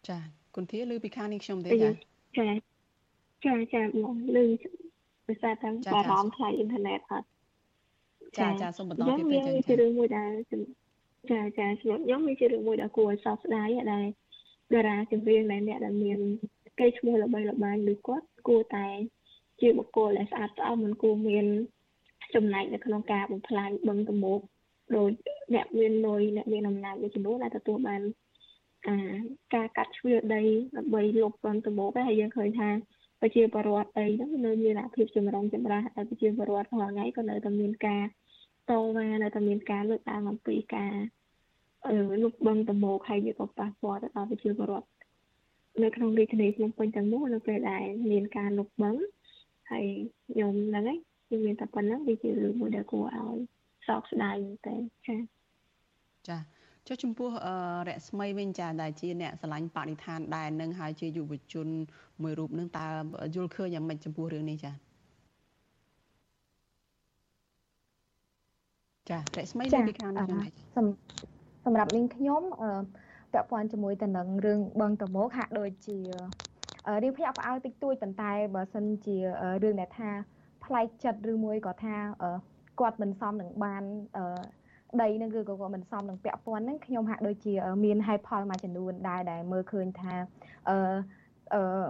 ចា គុនធាឮពីខាងនេះខ្ញុំទេចាចាចាចាមកឮភាសាតាមបារម្ភខ្លាយអ៊ីនធឺណិតអត់ចាចាសូមបន្តទៀតទៅចាជារឿងមួយដែលចាចាខ្ញុំខ្ញុំវាជារឿងមួយដែលគួរឲ្យសោកស្ដាយដែលតារាចម្រៀងដែលអ្នកដែលមានកេរ្តិ៍ឈ្មោះល្បីល្បាញឬគាត់គួរតែ ជាបុគ្គលដែលស្អាតស្អំមិនគួរមាន ចំណែកនៅក្នុងការបំផ្លាញបឹងតមោកដោយអ្នកមានលុយអ្នកមានអំណាចមួយចំនួនដែលទទួលបាន អាការកាត់ជ្រឿដីដើម្បីលុបបឹងតមោកហើយយើងឃើញថាប្រជាពលរដ្ឋអីហ្នឹងនៅមានអាភាពចម្រុងចម្រាស់ហើយប្រជាពលរដ្ឋរាល់ថ្ងៃក៏នៅតែមានការតវ៉ានៅតែមានការលើកឡើងអំពីការអឺលុបបឹងតមោកហើយវាក៏ប៉ះពាល់ទៅដល់ប្រជាពលរដ្ឋនៅក្នុងរាជធានីភ្នំពេញទាំងមូលនៅពេលដែលមានការលុបបឹងហើយខ្ញុំហ្នឹងឯងគឺមានតែប៉ុណ្្នឹងវាជារឿងមួយដែលគួរឲ្យសោកស្ដាយមែនតើចាចា ចុះចំពោះរស្មីវិញចាដែលជាអ្នកឆ្លាញ់បរិស្ថានដែរនឹងហើយជាយុវជនមួយរូបនឹងតើយល់ឃើញយ៉ាងម៉េចចំពោះរឿងនេះចាចារស្មីលើពីខាងនេះសម្រាប់នាងខ្ញុំអឺពាក់ព័ន្ធជាមួយទៅនឹងរឿងបឹងតមោកហាក់ដូចជារៀងភ្ញាក់ផ្អើលតិចតួចប៉ុន្តែបើសិនជារឿងដែលថាប្លែកចិត្តឬមួយក៏ថាគាត់មិនសមនឹងបាន ដីនឹងគឺក៏គាត់មិនសមនឹងពាក់ព័ន្ធហ្នឹងខ្ញុំហាក់ដូចជាមានហេតុផលមួយចំនួនដែរដែលមើលឃើញថាអឺអឺ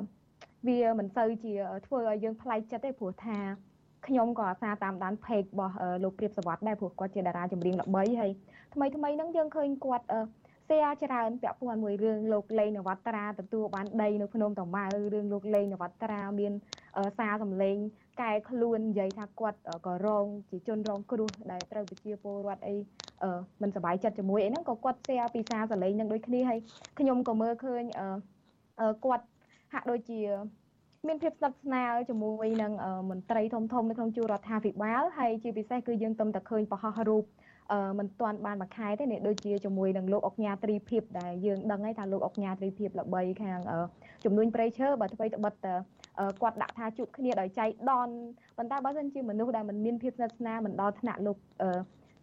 វាមិនសូវជាធ្វើឲ្យយើងប្លែកចិត្តទេព្រោះថាខ្ញុំក៏អាសាតាមដាន page របស់លោកព្រៀបសវត្តដែរព្រោះគាត់ជាតារាចម្រៀងល្បីហើយថ្មីថ្មីហ្នឹងយើងឃើញគាត់សែច្រើនពាក់ព័ន្ធមួយរឿងលោកលេងនវត្រាទទួលបានដីនៅភ្នំតាម៉ៅរឿងលោកលេងនវត្រាមានសារសម្លេង កែខ្លួននិយាយថាគាត់ក៏រងជាជនរងគ្រោះដែលត្រូវប្រជាពលរដ្ឋអីមិនសប្បាយចិត្តជាមួយអីហ្នឹងក៏គាត់ share ពីសារសម្លេងនឹងដូចគ្នាហើយខ្ញុំក៏មើលឃើញគាត់ហាក់ដូចជា មានភាពស្និទ្ធស្នាលជាមួយនឹងមន្ត្រីធំធំនៅក្នុងជួររដ្ឋាភិបាលហើយជាពិសេសគឺយើងទំតែឃើញបរោះរូបមិនទាន់បានមួយខែទេនេះដូចជាជាមួយនឹងលោកអុកញ៉ាត្រីភិបដែលយើងដឹងហើយថាលោកអុកញ៉ាត្រីភិបល្បីខាងជំនួញប្រៃឈើបើអ្វីត្បិត គាត់ដាក់ថាជួបគ្នាដោយចៃដន្យប៉ុន្តែបើសិនជាមនុស្សដែលមិនមានភាពស្និទ្ធស្នាលមិនដល់ថ្នាក់លោក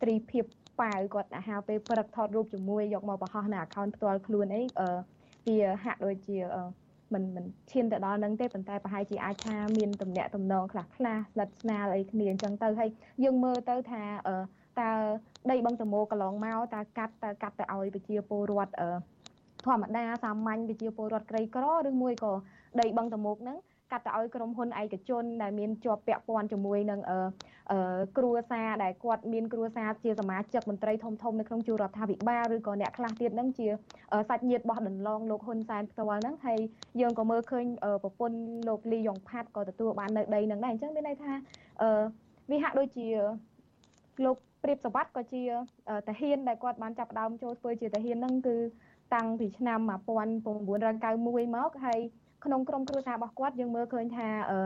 ត្រីភិបប៉ាវគាត់អាហាពេលព្រឹកថតរូបជាមួយយកមកបង្ហោះនៅ account ផ្ទាល់ខ្លួនអីវាហាក់ដូចជាមិនមិនឈានទៅដល់នឹងទេប៉ុន្តែប្រហែលជាអាចថាមានតំណាក់តំណងខ្លះខ្លះស្និទ្ធស្នាលអីគ្នាអញ្ចឹងទៅហើយយើងមើលទៅថាតើដីបឹងតមោកន្លងមកតើកាត់តើកាត់ទៅឲ្យប្រជាពលរដ្ឋធម្មតាសាមញ្ញប្រជាពលរដ្ឋក្រីក្រឬមួយក៏ដីបឹងតមោកហ្នឹង កាត់ទៅឲ្យក្រុមហ៊ុនឯកជនដែលមានជាប់ពាក់ព័ន្ធជាមួយនឹងអឺគ្រួសារដែលគាត់មានគ្រួសារជាសមាជិកមន្ត្រីធំធំនៅក្នុងជួររដ្ឋាភិបាលឬក៏អ្នកខ្លះទៀតហ្នឹងជាសាច់ញាតិរបស់ដន្លងលោកហ៊ុនសែនផ្ទាល់ហ្នឹងហើយយើងក៏មើលឃើញប្រពន្ធលោកលីយ៉ុងផាត់ក៏ទទួលបាននៅដីហ្នឹងដែរអញ្ចឹងមានន័យថាអឺវាហាក់ដូចជាលោកព្រៀបសវັດក៏ជាតាហ៊ានដែលគាត់បានចាប់ផ្ដើមចូលធ្វើជាតាហ៊ានហ្នឹងគឺតាំងពីឆ្នាំ1991មកហើយ ក្នុងក្រុមគ្រួសាររបស់គាត់យើងមើលឃើញថាអឺ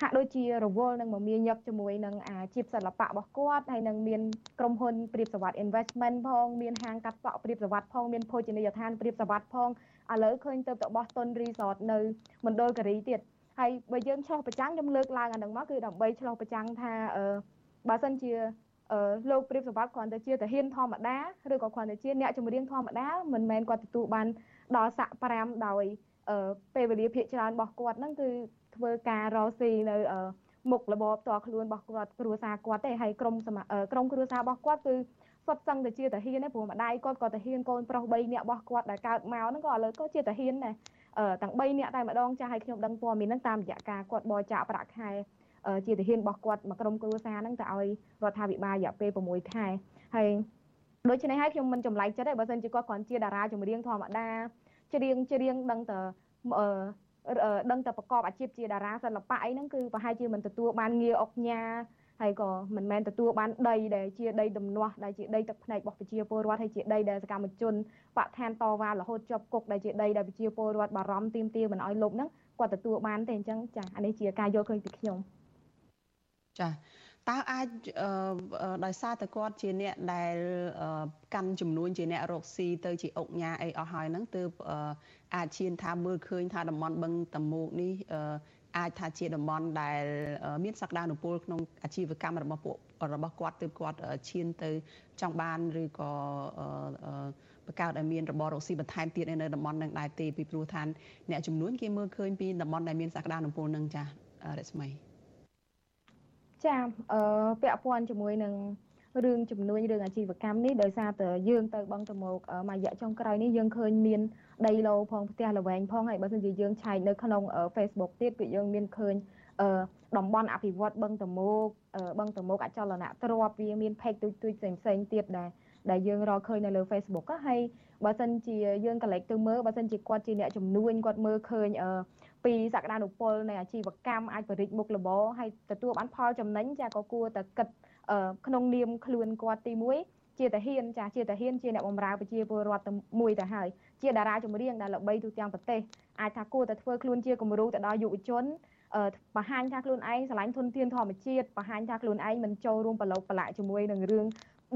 ហាក់ដូចជារវល់នឹងមមាញឹកជាមួយនឹងអាជីពសិល្បៈរបស់គាត់ហើយនឹងមានក្រុមហ៊ុនព្រៀបសវត្ត investment ផងមានហាងកាត់សក់ព្រៀបសវត្តផងមានភោជនីយដ្ឋានព្រៀបសវត្តផងឥឡូវឃើញទៅទៅបោះតុន resort នៅមណ្ឌលគិរីទៀតហើយបើយើងឆ្លោះប្រចាំងខ្ញុំលើកឡើងអានឹងមកគឺដើម្បីឆ្លោះប្រចាំងថាអឺបើសិនជាអឺលោកព្រៀបសវត្តគ្រាន់តែជាតាហ៊ានធម្មតាឬក៏គ្រាន់តែជាអ្នកចម្រៀងធម្មតាមិនមែនគាត់ទទួលបានដល់សាក់5ដោយ ពេលវេលាភាគច្រើនរបស់គាត់ហ្នឹងគឺធ្វើការរកស៊ីនៅមុខរបបតខ្លួនរបស់គាត់គ្រួសារគាត់ទេហើយក្រុមក្រុមគ្រួសាររបស់គាត់គឺសុទ្ធសឹងតែជាតាហ៊ានដែរព្រោះម្ដាយគាត់ក៏តាហ៊ានកូនប្រុស3នាក់របស់គាត់ដែលកើតមកហ្នឹងក៏ឥឡូវក៏ជាតាហ៊ានដែរទាំង3នាក់តែម្ដងចាស់ឲ្យខ្ញុំដឹងព័ត៌មានហ្នឹងតាមរយៈការគាត់បរិច្ចាគប្រាក់ខែជាទាហានរបស់គាត់មកក្រុមគ្រួសារហ្នឹងទៅឲ្យរដ្ឋាភិបាលរយៈពេល6ខែហើយដូច្នេះហើយខ្ញុំមិនចម្លែកចិត្តទេបើសិនជាគាត់គ្រាន់ជាតារាចម្រៀងធម្មតា ច្រៀងច្រៀងដឹងតែដឹងតែប្រកបអាជីពជាតារាសិល្បៈអីហ្នឹងគឺប្រហែលជាមិនទទួលបានងារអុកញ៉ាហើយក៏មិនមែនទទួលបានដីដែលជាដីដំណោះដែលជាដីទឹកភ្នែករបស់ប្រជាពលរដ្ឋហើយជាដីដែលសកម្មជនបកឋានតវ៉ារហូតជាប់គុកដែលជាដីដែលប្រជាពលរដ្ឋបារម្ភទាមទារមិនឲ្យលុបហ្នឹងគាត់ទទួលបានទេអញ្ចឹងចាអានេះជាការយល់ឃើញពីខ្ញុំចា តើអាចដោយសារតែគាត់ជាអ្នកដែលកាន់ចំនួនជាអ្នករកស៊ីទៅជាអុកញ៉ាអីអស់ហើយហ្នឹងទើបអាចឈានថាមើលឃើញថាតំបន់បឹងតមោកនេះអាចថាជាតំបន់ដែលមានសក្តានុពលក្នុងអាជីវកម្មរបស់ពួករបស់គាត់ទើបគាត់ឈានទៅចង់បានឬក៏បង្កើតឲ្យមានរបររកស៊ីបន្ថែមទៀតនៅតំបន់នឹងដែរទេពីព្រោះថាអ្នកចំនួនគេមើលឃើញពីតំបន់ដែលមានសក្តានុពលនឹងចាស់រស្មី ចាអឺពាក់ព័ន្ធជាមួយនឹងរឿងជំនួញរឿងអាជីវកម្មនេះដោយសារតែយើងទៅបឹងតមោកមួយរយៈចុងក្រោយនេះយើងឃើញមានដីឡូផងផ្ទះល្វែងផងហើយបើមិនជាយើងឆែកនៅក្នុង Facebook ទៀតគឺយើងមានឃើញអឺតំបន់អភិវឌ្ឍបឹងតមោកបឹងតមោកអចលនៈទ្របវាមានផេកទូចទូចផ្សេងផ្សេងទៀតដែលដែលយើងរកឃើញនៅលើ Facebook ហើយបើសិនជាយើងកលេចទៅមើលបើសិនជាគាត់ជាអ្នកជំនួញគាត់មើលឃើញអឺ ពីសក្តានុពលនៃអាជីវកម្មអាចបរិចមុខរបរហើយទទួលបានផលចំណេញចាក៏គួរតែគិតក្នុងនាមខ្លួនគាត់ទី1ជាតាហ៊ានចាជាតាហ៊ានជាអ្នកបម្រើប្រជាពលរដ្ឋមួយទៅហើយជាតារាចម្រៀងដែលល្បីទូទាំងប្រទេសអាចថាគួរតែធ្វើខ្លួនជាគំរូទៅដល់យុវជនបង្ហាញថាខ្លួនឯងស្រឡាញ់ធនធានធម្មជាតិបង្ហាញថាខ្លួនឯងមិនចូលរួមប្រឡូកប្រឡាក់ជាមួយនឹងរឿង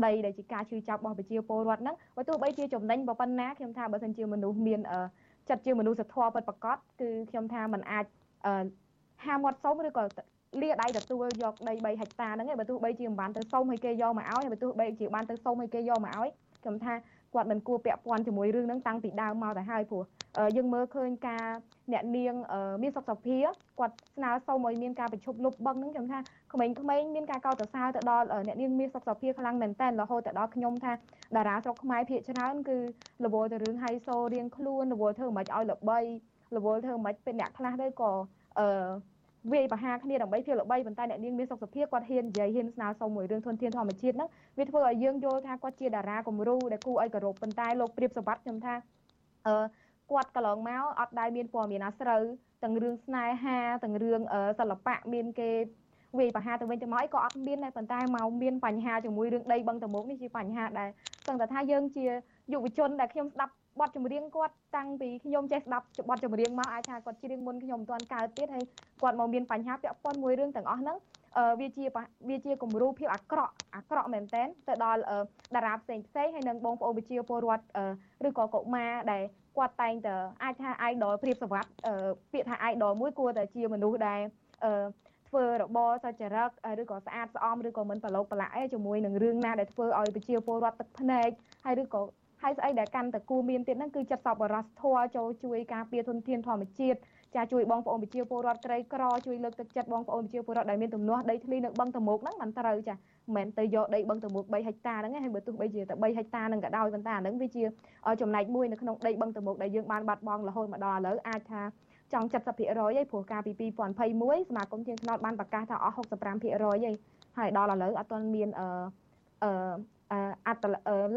ដីដែលជាការឈឺចាប់របស់ប្រជាពលរដ្ឋហ្នឹងបើទោះបីជាចំណេញប៉ុណ្ណាខ្ញុំថាបើសិនជាមនុស្សមាន ចិត្តជាមនុស្សធម៌ពិតប្រាកដគឺខ្ញុំថាมันអាចហាមាត់សុំឬក៏លាដៃទទួលយកដី3ហិកតាហ្នឹងឯងបើទោះបីជាមិនបានទៅសុំឲ្យគេយកមកឲ្យបើទោះបីជាបានទៅសុំឲ្យគេយកមកឲ្យខ្ញុំថា គាត់មិនគួរពាក់ព័ន្ធជាមួយរឿងហ្នឹងតាំងពីដើមមកទៅហើយព្រោះយើងមើលឃើញការអ្នកនាងមានសុខសភាគាត់ស្នើសុំឲ្យមានការប្រជុំលុបបឹងហ្នឹងខ្ញុំថាក្មេងៗមានការកោតសរសើរទៅដល់អ្នកនាងមានសុខសភាខ្លាំងមែនតើរហូតទៅដល់ខ្ញុំថាតារាស្រុកខ្មែរភាគច្រើនគឺរវល់ទៅរឿងហៃសូរៀងខ្លួនរវល់ធ្វើមិនឲ្យល្បីរវល់ធ្វើមិនពេលអ្នកខ្លះទៅក៏អឺ វាយប្រហារគ្នាដើម្បីភាពល្បីប៉ុន្តែអ្នកនាងមានសុខភាពគាត់ហ៊ាននិយាយហ៊ានស្នើសុំមួយរឿងធនធានធម្មជាតិហ្នឹងវាធ្វើឲ្យយើងយល់ថាគាត់ជាតារាគំរូដែលគួរឲ្យគោរពប៉ុន្តែលោកព្រៀបសវັດខ្ញុំថាអឺគាត់កន្លងមកអត់ដែលមានព័ត៌មានអាស្រូវទាំងរឿងស្នេហាទាំងរឿងសិល្បៈមានគេវាយប្រហារទៅវិញទៅមកអីក៏អត់មានដែរប៉ុន្តែមកមានបញ្ហាជាមួយរឿងដីបឹងតមុកនេះជាបញ្ហាដែលសឹងតែថាយើងជាយុវជនដែលខ្ញុំស្ដាប់ បទចម្រៀងគាត់តាំងពីខ្ញុំចេះស្ដាប់បទចម្រៀងមកអាចថាគាត់ច្រៀងមុនខ្ញុំមិនទាន់កើតទៀតហើយគាត់មកមានបញ្ហាពាក់ព័ន្ធមួយរឿងទាំងអស់ហ្នឹងវាជាវាជាគំរូភាពអាក្រក់អាក្រក់មែនតែនទៅដល់តារាផ្សេងផ្សេងហើយនឹងបងប្អូនវិជាពលរដ្ឋឬក៏កុមារដែលគាត់តែងតែអាចថា idol ព្រៀបសវັດពាក្យថា idol មួយគួរតែជាមនុស្សដែលធ្វើរបរសច្ចរិតឬក៏ស្អាតស្អំឬក៏មិនប្រឡូកប្រឡាក់អីជាមួយនឹងរឿងណាដែលធ្វើឲ្យប្រជាពលរដ្ឋទឹកភ្នែកហើយឬក៏ ហើយស្អីដែលកាន់តែគួរមានទៀតហ្នឹងគឺចិត្តសប្បុរសធម៌ចូលជួយការពារធនធានធម្មជាតិចាជួយបងប្អូនប្រជាពលរដ្ឋក្រីក្រជួយលើកទឹកចិត្តបងប្អូនប្រជាពលរដ្ឋដែលមានទំនាស់ដីធ្លីនៅបឹងតមោកហ្នឹងមិនត្រូវចាមិនមែនទៅយកដីបឹងតមោក3ហិកតាហ្នឹងហើយបើទោះបីជាតែ3ហិកតាហ្នឹងក៏ដោយប៉ុន្តែអាហ្នឹងវាជាចំណែកមួយនៅក្នុងដីបឹងតមោកដែលយើងបានបាត់បង់រហូតមកដល់ឥឡូវអាចថាចង់70%ឯងព្រោះកាលពី2021សមាគមជាងថ្នោតបានប្រកាសថាអស់65%ឯងហើយដល់ឥឡូវអត់ទាន់មានអឺអឺអត្ត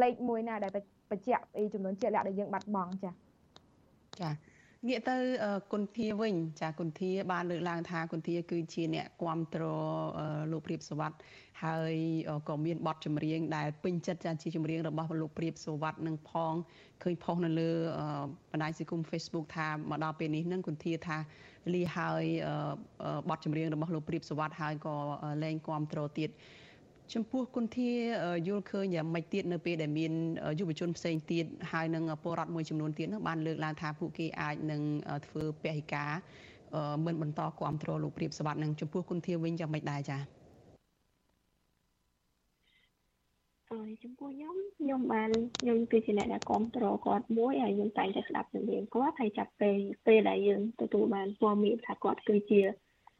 លេខមួយណាដែល បញ្ជាក់ពីចំនួនជាក់លាក់ដែលយើងបាត់បង់ចា៎ចាងាកទៅគុណធាវិញ ចាគុណធាបានលើកឡើងថាគុណធាគឺជាអ្នកគ្រប់គ្រងលោកព្រៀបសវັດហើយក៏មានបទចម្រៀងដែលពេញចិត្តចាជាចម្រៀងរបស់លោកព្រៀបសវັດនឹងផងឃើញផុសនៅលើបណ្ដាញសង្គម Facebook ថាមកដល់ពេលនេះនឹងគុណធាថាលីហើយបទចម្រៀងរបស់លោកព្រៀបសវັດហើយក៏លែងគ្រប់គ្រងទៀត ចំពោះគុណធាយល់ឃើញយ៉ាងម៉េចទៀតនៅពេលដែលមានយុវជនផ្សេងទៀតហើយនឹងពលរដ្ឋមួយចំនួនទៀតនោះបានលើកឡើងថាពួកគេអាចនឹងធ្វើពហិការមិនបន្តគ្រប់គ្រងលោកព្រៀបសវັດនឹងចំពោះគុណធាវិញយ៉ាងម៉េចដែរចា៎អឺចំពោះខ្ញុំខ្ញុំបានខ្ញុំគឺជាអ្នកដែលគ្រប់គ្រងគាត់មួយហើយខ្ញុំតែងតែស្ដាប់សំឡេងគាត់ហើយចាប់ពេលពេលដែលយើងទទួលបានព័ត៌មានថាគាត់គឺជា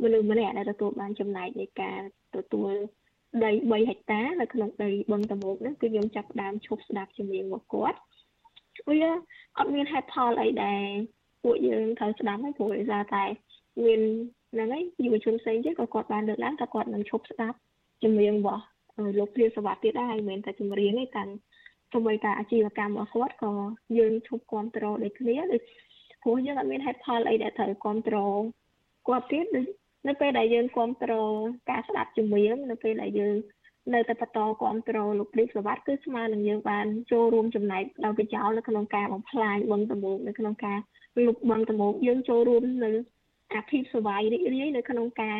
មនុស្សម្នាក់ដែលទទួលបានចំណែកនៃការទទួល ដី3ហិកតានៅក្នុងដីបឹងតមោកហ្នឹងគឺខ្ញុំចាប់ផ្ដើមឈប់ស្ដាប់ចម្រៀងរបស់គាត់វាអត់មានហេតុផលអីដែលពួកយើងត្រូវស្ដាប់ហើយព្រោះដោយសារតែមានហ្នឹងហើយយុវជនផ្សេងទៀតក៏គាត់បានលើកឡើងថាគាត់នឹងឈប់ស្ដាប់ចម្រៀងរបស់លោកព្រាសវត្តទៀតដែរមិនមែនតែចម្រៀងទេតាំងសូម្បីតែអាជីវកម្មរបស់គាត់ក៏យើងឈប់គ្រប់គ្រងដូចគ្នាដូចព្រោះយើងអត់មានហេតុផលអីដែលត្រូវគ្រប់គ្រងគាត់ទៀតដូច នៅពេលដែលយើងគ្រប់គ្រងការស្ដាប់ចម្រៀងនៅពេលដែលយើងនៅតែបន្តគ្រប់គ្រងលោកព្រាសវត្តគឺស្មើនឹងយើងបានចូលរួមចំណែកដល់ប្រយោជន៍នៅក្នុងការបំផ្លាញបឹងតមោកនៅក្នុងការលុបបឹងតមោកយើងចូលរួមនៅអាភិបសវាយរីករាយនៅក្នុងការ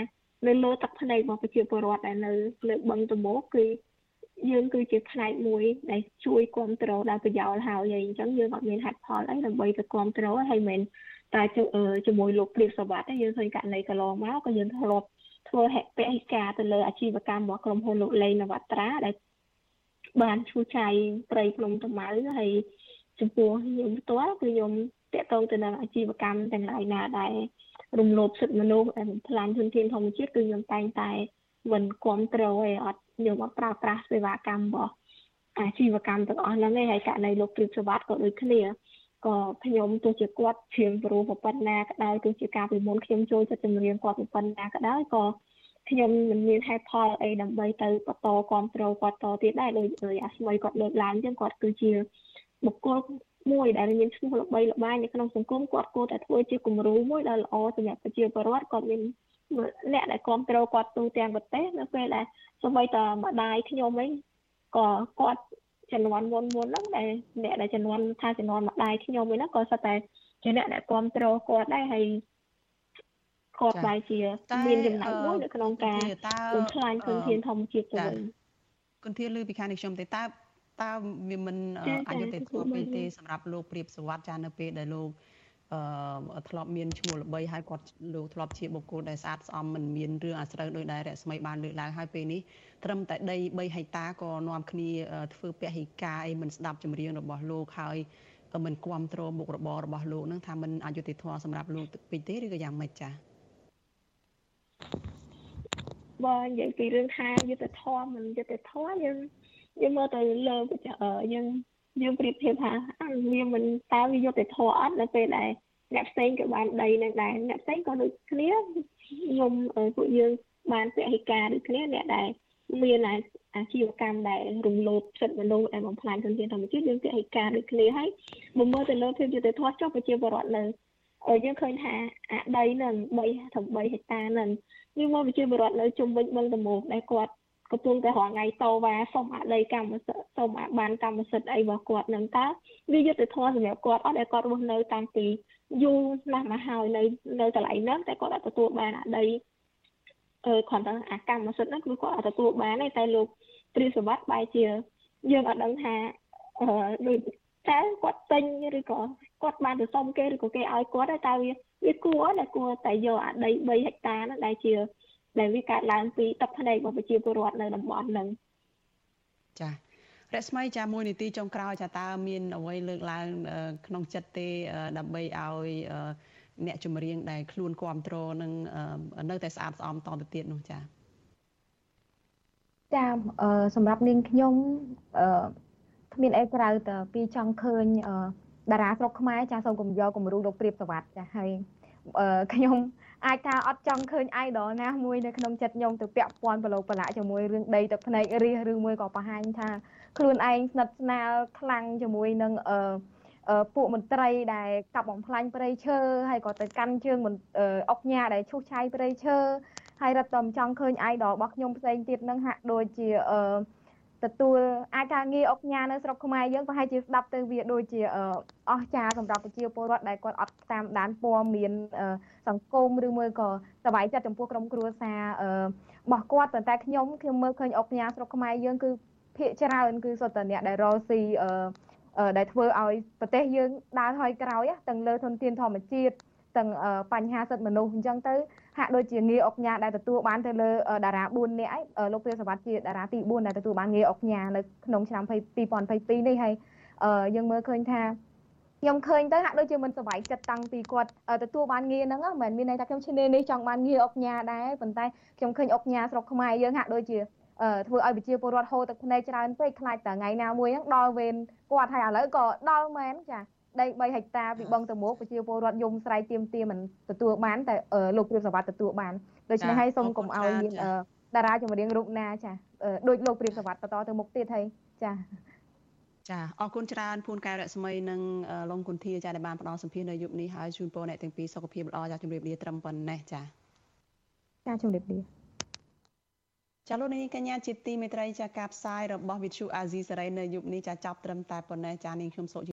នៅលើទឹកភ្នែករបស់ប្រជាពលរដ្ឋដែលនៅលើបឹងតមោកគឺយើងគឺជាផ្នែកមួយដែលជួយគ្រប់គ្រងដល់ប្រយោជន៍ហើយហើយអញ្ចឹងយើងអត់មានហេតុផលអីដើម្បីទៅគ្រប់គ្រងហើយមិន តែជាមួយលោកព្រៀបសវត្តយើងឃើញករណីកន្លងមកក៏យើងធ្លាប់ធ្វើហេតុពហិការទៅលើអាជីវកម្មរបស់ក្រុមហ៊ុនលោកលេងនវត្រាដែលបានឈូសឆាយព្រៃភ្នំតាម៉ៅហើយចំពោះខ្ញុំផ្ទាល់គឺខ្ញុំតាក់ទងទៅនឹងអាជីវកម្មទាំងឡាយណាដែលរំលោភសិទ្ធិមនុស្សដែលបំផ្លាញធនធានធម្មជាតិគឺខ្ញុំតែងតែមិនគ្រប់គ្រងឯអត់ខ្ញុំអត់ប្រើប្រាស់សេវាកម្មរបស់អាជីវកម្មទាំងអស់ហ្នឹងឯងហើយករណីលោកព្រីបសវត្តក៏ដូចគ្នា ក៏ខ្ញុំទោះជាគាត់ជ្រៀងព្រោះប៉ុណ្ណាក៏ដោយទោះជាការពីមុនខ្ញុំចូលចិត្តចម្រៀងគាត់ប៉ុណ្ណាក៏ដោយក៏ខ្ញុំមិនមានហេតុផលអីដើម្បីទៅបន្តគ្រប់គ្រងគាត់តទៀតដែរដោយអាស្មីគាត់លើកឡើងចឹងគាត់គឺជាបុគ្គលមួយដែលមានឈ្មោះល្បីល្បាញនៅក្នុងសង្គមគាត់គួរតែធ្វើជាគំរូមួយដ៏ល្អសម្រាប់ប្រជាពលរដ្ឋគាត់មានអ្នកដែលគ្រប់គ្រងគាត់ទូទាំងប្រទេសនៅពេលដែលសូម្បីតែម្ដាយខ្ញុំវិញក៏គាត់ ចំនួនមុនមុនហ្នឹងដែលអ្នកដែលចំនួនថាចំនួនម្ដាយខ្ញុំវិញហ្នឹងក៏សិតតែជាអ្នកដែលគ្រប់គ្រងគាត់ដែរហើយគាត់បែរជាមានចំណែកមួយនៅក្នុងការបំផ្លាញធនធានធម្មជាតិទៅវិញគុណធានលើពីខាងនេះខ្ញុំទេតើតើវាមិនអយុត្តិធម៌ពេកទេសម្រាប់លោកព្រៀបសវត្តចានៅពេលដែលលោកអឺ ធ្លាប់មានឈ្មោះល្បីហើយគាត់លោកធ្លាប់ជាបុគ្គលដែលស្អាតស្អំមិនមានរឿងអាស្រូវដោយដែលរស្មីបានលើកឡើងហើយពេលនេះត្រឹមតែដី3ហិកតាក៏នាំគ្នាធ្វើពហិការអីមិនស្ដាប់ចម្រៀងរបស់លោកហើយមិនគ្រប់គ្រងមុខរបររបស់លោកនឹងថាមិនអយុត្តិធម៌សម្រាប់លោកពេកទេឬក៏យ៉ាងម៉េចចា៎បើនិយាយពីរឿងថាយុត្តិធម៌មិនយុត្តិធម៌យើងយើងមើលទៅលើយើងយើងប្រៀបធៀបថាវាមិនតើវាយុត្តិធម៌អត់នៅពេលដែល អ្នកផ្សេងក៏បានដីនឹងដែរអ្នកផ្សេងក៏ដូចគ្នាខ្ញុំពួកយើងបានពហិការដូចគ្នាអ្នកដែលមានអាជីវកម្មដែលរំលោភសិទ្ធិមនុស្សដែលបំផ្លាញធនធានធម្មជាតិយើងពហិការដូចគ្នាហើយបើមើលទៅលើភាពយុត្តិធម៌ចុះប្រជាពលរដ្ឋនៅយើងឃើញថាអាដីនឹង3ถึง3ហិកតានឹងយើងមកប្រជាពលរដ្ឋនៅជុំវិញបឹងតមោកដែលគាត់កំពុងតែរងថ្ងៃតវ៉ាសុំអដីកម្មសិទ្ធិសុំអាបានកម្មសិទ្ធិអីរបស់គាត់នឹងតើវាយុត្តិធម៌សម្រាប់គាត់អត់ដែលគាត់រស់នៅតាំងពី យូរណាស់មកហើយនៅនៅកន្លែងហ្នឹងតែគាត់អត់ទទួលបានអដីអឺគាត់ថាអាកម្មសិទ្ធិហ្នឹងគឺគាត់អត់ទទួលបានទេតែលោកព្រះសវត្តបែរជាយើងអត់ដឹងថាអឺដូចតែគាត់ទិញឬក៏គាត់បានទៅសុំគេឬក៏គេឲ្យគាត់តែវាវាគួរតែគួរតែយកអាដី3ហិកតាហ្នឹងដែលជាដែលវាកើតឡើងពីទឹកភ្នែករបស់ប្រជាពលរដ្ឋនៅតំបន់ហ្នឹងចា រស្មីចាមួយនីតិចុងក្រោយចាតើមានអ្វីលើកឡើងក្នុងចិត្តទេដើម្បីឲ្យអ្នកចម្រៀងដែលខ្លួនគ្រប់គ្រងនឹងនៅតែស្អាតស្អំតទៅទៀតនោះចាចាសម្រាប់នាងខ្ញុំគ្មានអីក្រៅតែពីចង់ឃើញតារាស្រុកខ្មែរចាសូមកំយកគំរូលោកព្រៀបសវត្តចាហើយខ្ញុំអាចថាអត់ចង់ឃើញ idol ណាមួយនៅក្នុងចិត្តខ្ញុំទៅពាក់ព័ន្ធប្រឡូកប្រឡាក់ជាមួយរឿងដីទឹកភ្នែករិះឬមួយក៏បង្ហាញថា ខ្លួនឯងស្និទ្ធស្នាលខ្លាំងជាមួយនឹងអឺពួកមន្ត្រីដែលកាប់បំផ្លាញព្រៃឈើហើយក៏ទៅកាន់ជើងអុកញ៉ាដែលឈូសឆាយព្រៃឈើហើយរត់តែចង់ឃើញ idol របស់ខ្ញុំផ្សេងទៀតនឹងហាក់ដូចជាអឺទទួលអាចការងារអុកញ៉ានៅស្រុកខ្មែរយើងប្រហែលជាស្ដាប់ទៅវាដូចជាអស់ចាសម្រាប់ប្រជាពលរដ្ឋដែលគាត់អត់តាមដានព័ត៌មានសង្គមឬមួយក៏សบายចិត្តចំពោះក្រុមគ្រួសាររបស់គាត់ប៉ុន្តែខ្ញុំខ្ញុំមើលឃើញអុកញ៉ាស្រុកខ្មែរយើងគឺ ភាកច្រើនគឺសុទ្ធតែអ្នកដែលរស់ស៊ីដែលធ្វើឲ្យប្រទេសយើងដើរថយក្រោយទាំងលើធនធានធម្មជាតិទាំងបញ្ហាសិទ្ធិមនុស្សអញ្ចឹងទៅហាក់ដូចជាងារអុកញ៉ាដែលទទួលបានទៅលើតារា4នាក់ឯងលោកព្រាសវត្តជាតារាទី4ដែលទទួលបានងារអុកញ៉ានៅក្នុងឆ្នាំ2022នេះហើយយើងមើលឃើញថាខ្ញុំឃើញទៅហាក់ដូចជាមិនសប្បាយចិត្តតាំងពីគាត់ទទួលបានងារហ្នឹងមិនមានន័យថាខ្ញុំឈ្នានេះចង់បានងារអុកញ៉ាដែរប៉ុន្តែខ្ញុំឃើញអុកញ៉ាស្រុកខ្មែរយើងហាក់ដូចជា ធ្វើឲ្យប្រជាពលរដ្ឋហូរទឹកភ្នែកច្រើនពេកខ្លាចតែថ្ងៃណាមួយហ្នឹងដល់វេនគាត់ហើយឥឡូវក៏ដល់មែនចាដី3ហិកតាពីបឹងតមោកប្រជាពលរដ្ឋយំស្រែកទៀមទាមិនទទួលបានតែលោកព្រៀបសវត្តទទួលបានដូច្នេះហើយសូមកុំឲ្យមានតារាចម្រៀងរូបណាចាដូចលោកព្រៀបសវត្តបន្តទៅមុខទៀតហើយចាចាអរគុណច្រើនភួនកែវរស្មីនិងលោកគុន្ធាចាដែលបានផ្ដល់សម្ភារនៅយុគនេះហើយជូនពរអ្នកទាំងពីរសុខភាពល្អចាជម្រាបលាត្រឹមប៉ុណ្ណេះចាចាជម្រាបលា ចាលោកនាងកញ្ញាជាទីមេត្រីចាការផ្សាយរបស់វិទ្យុអាស៊ីសេរីនៅយុគនេះចាចាប់ត្រឹមតែប៉ុណ្ណេះចានាងខ្ញុំសុ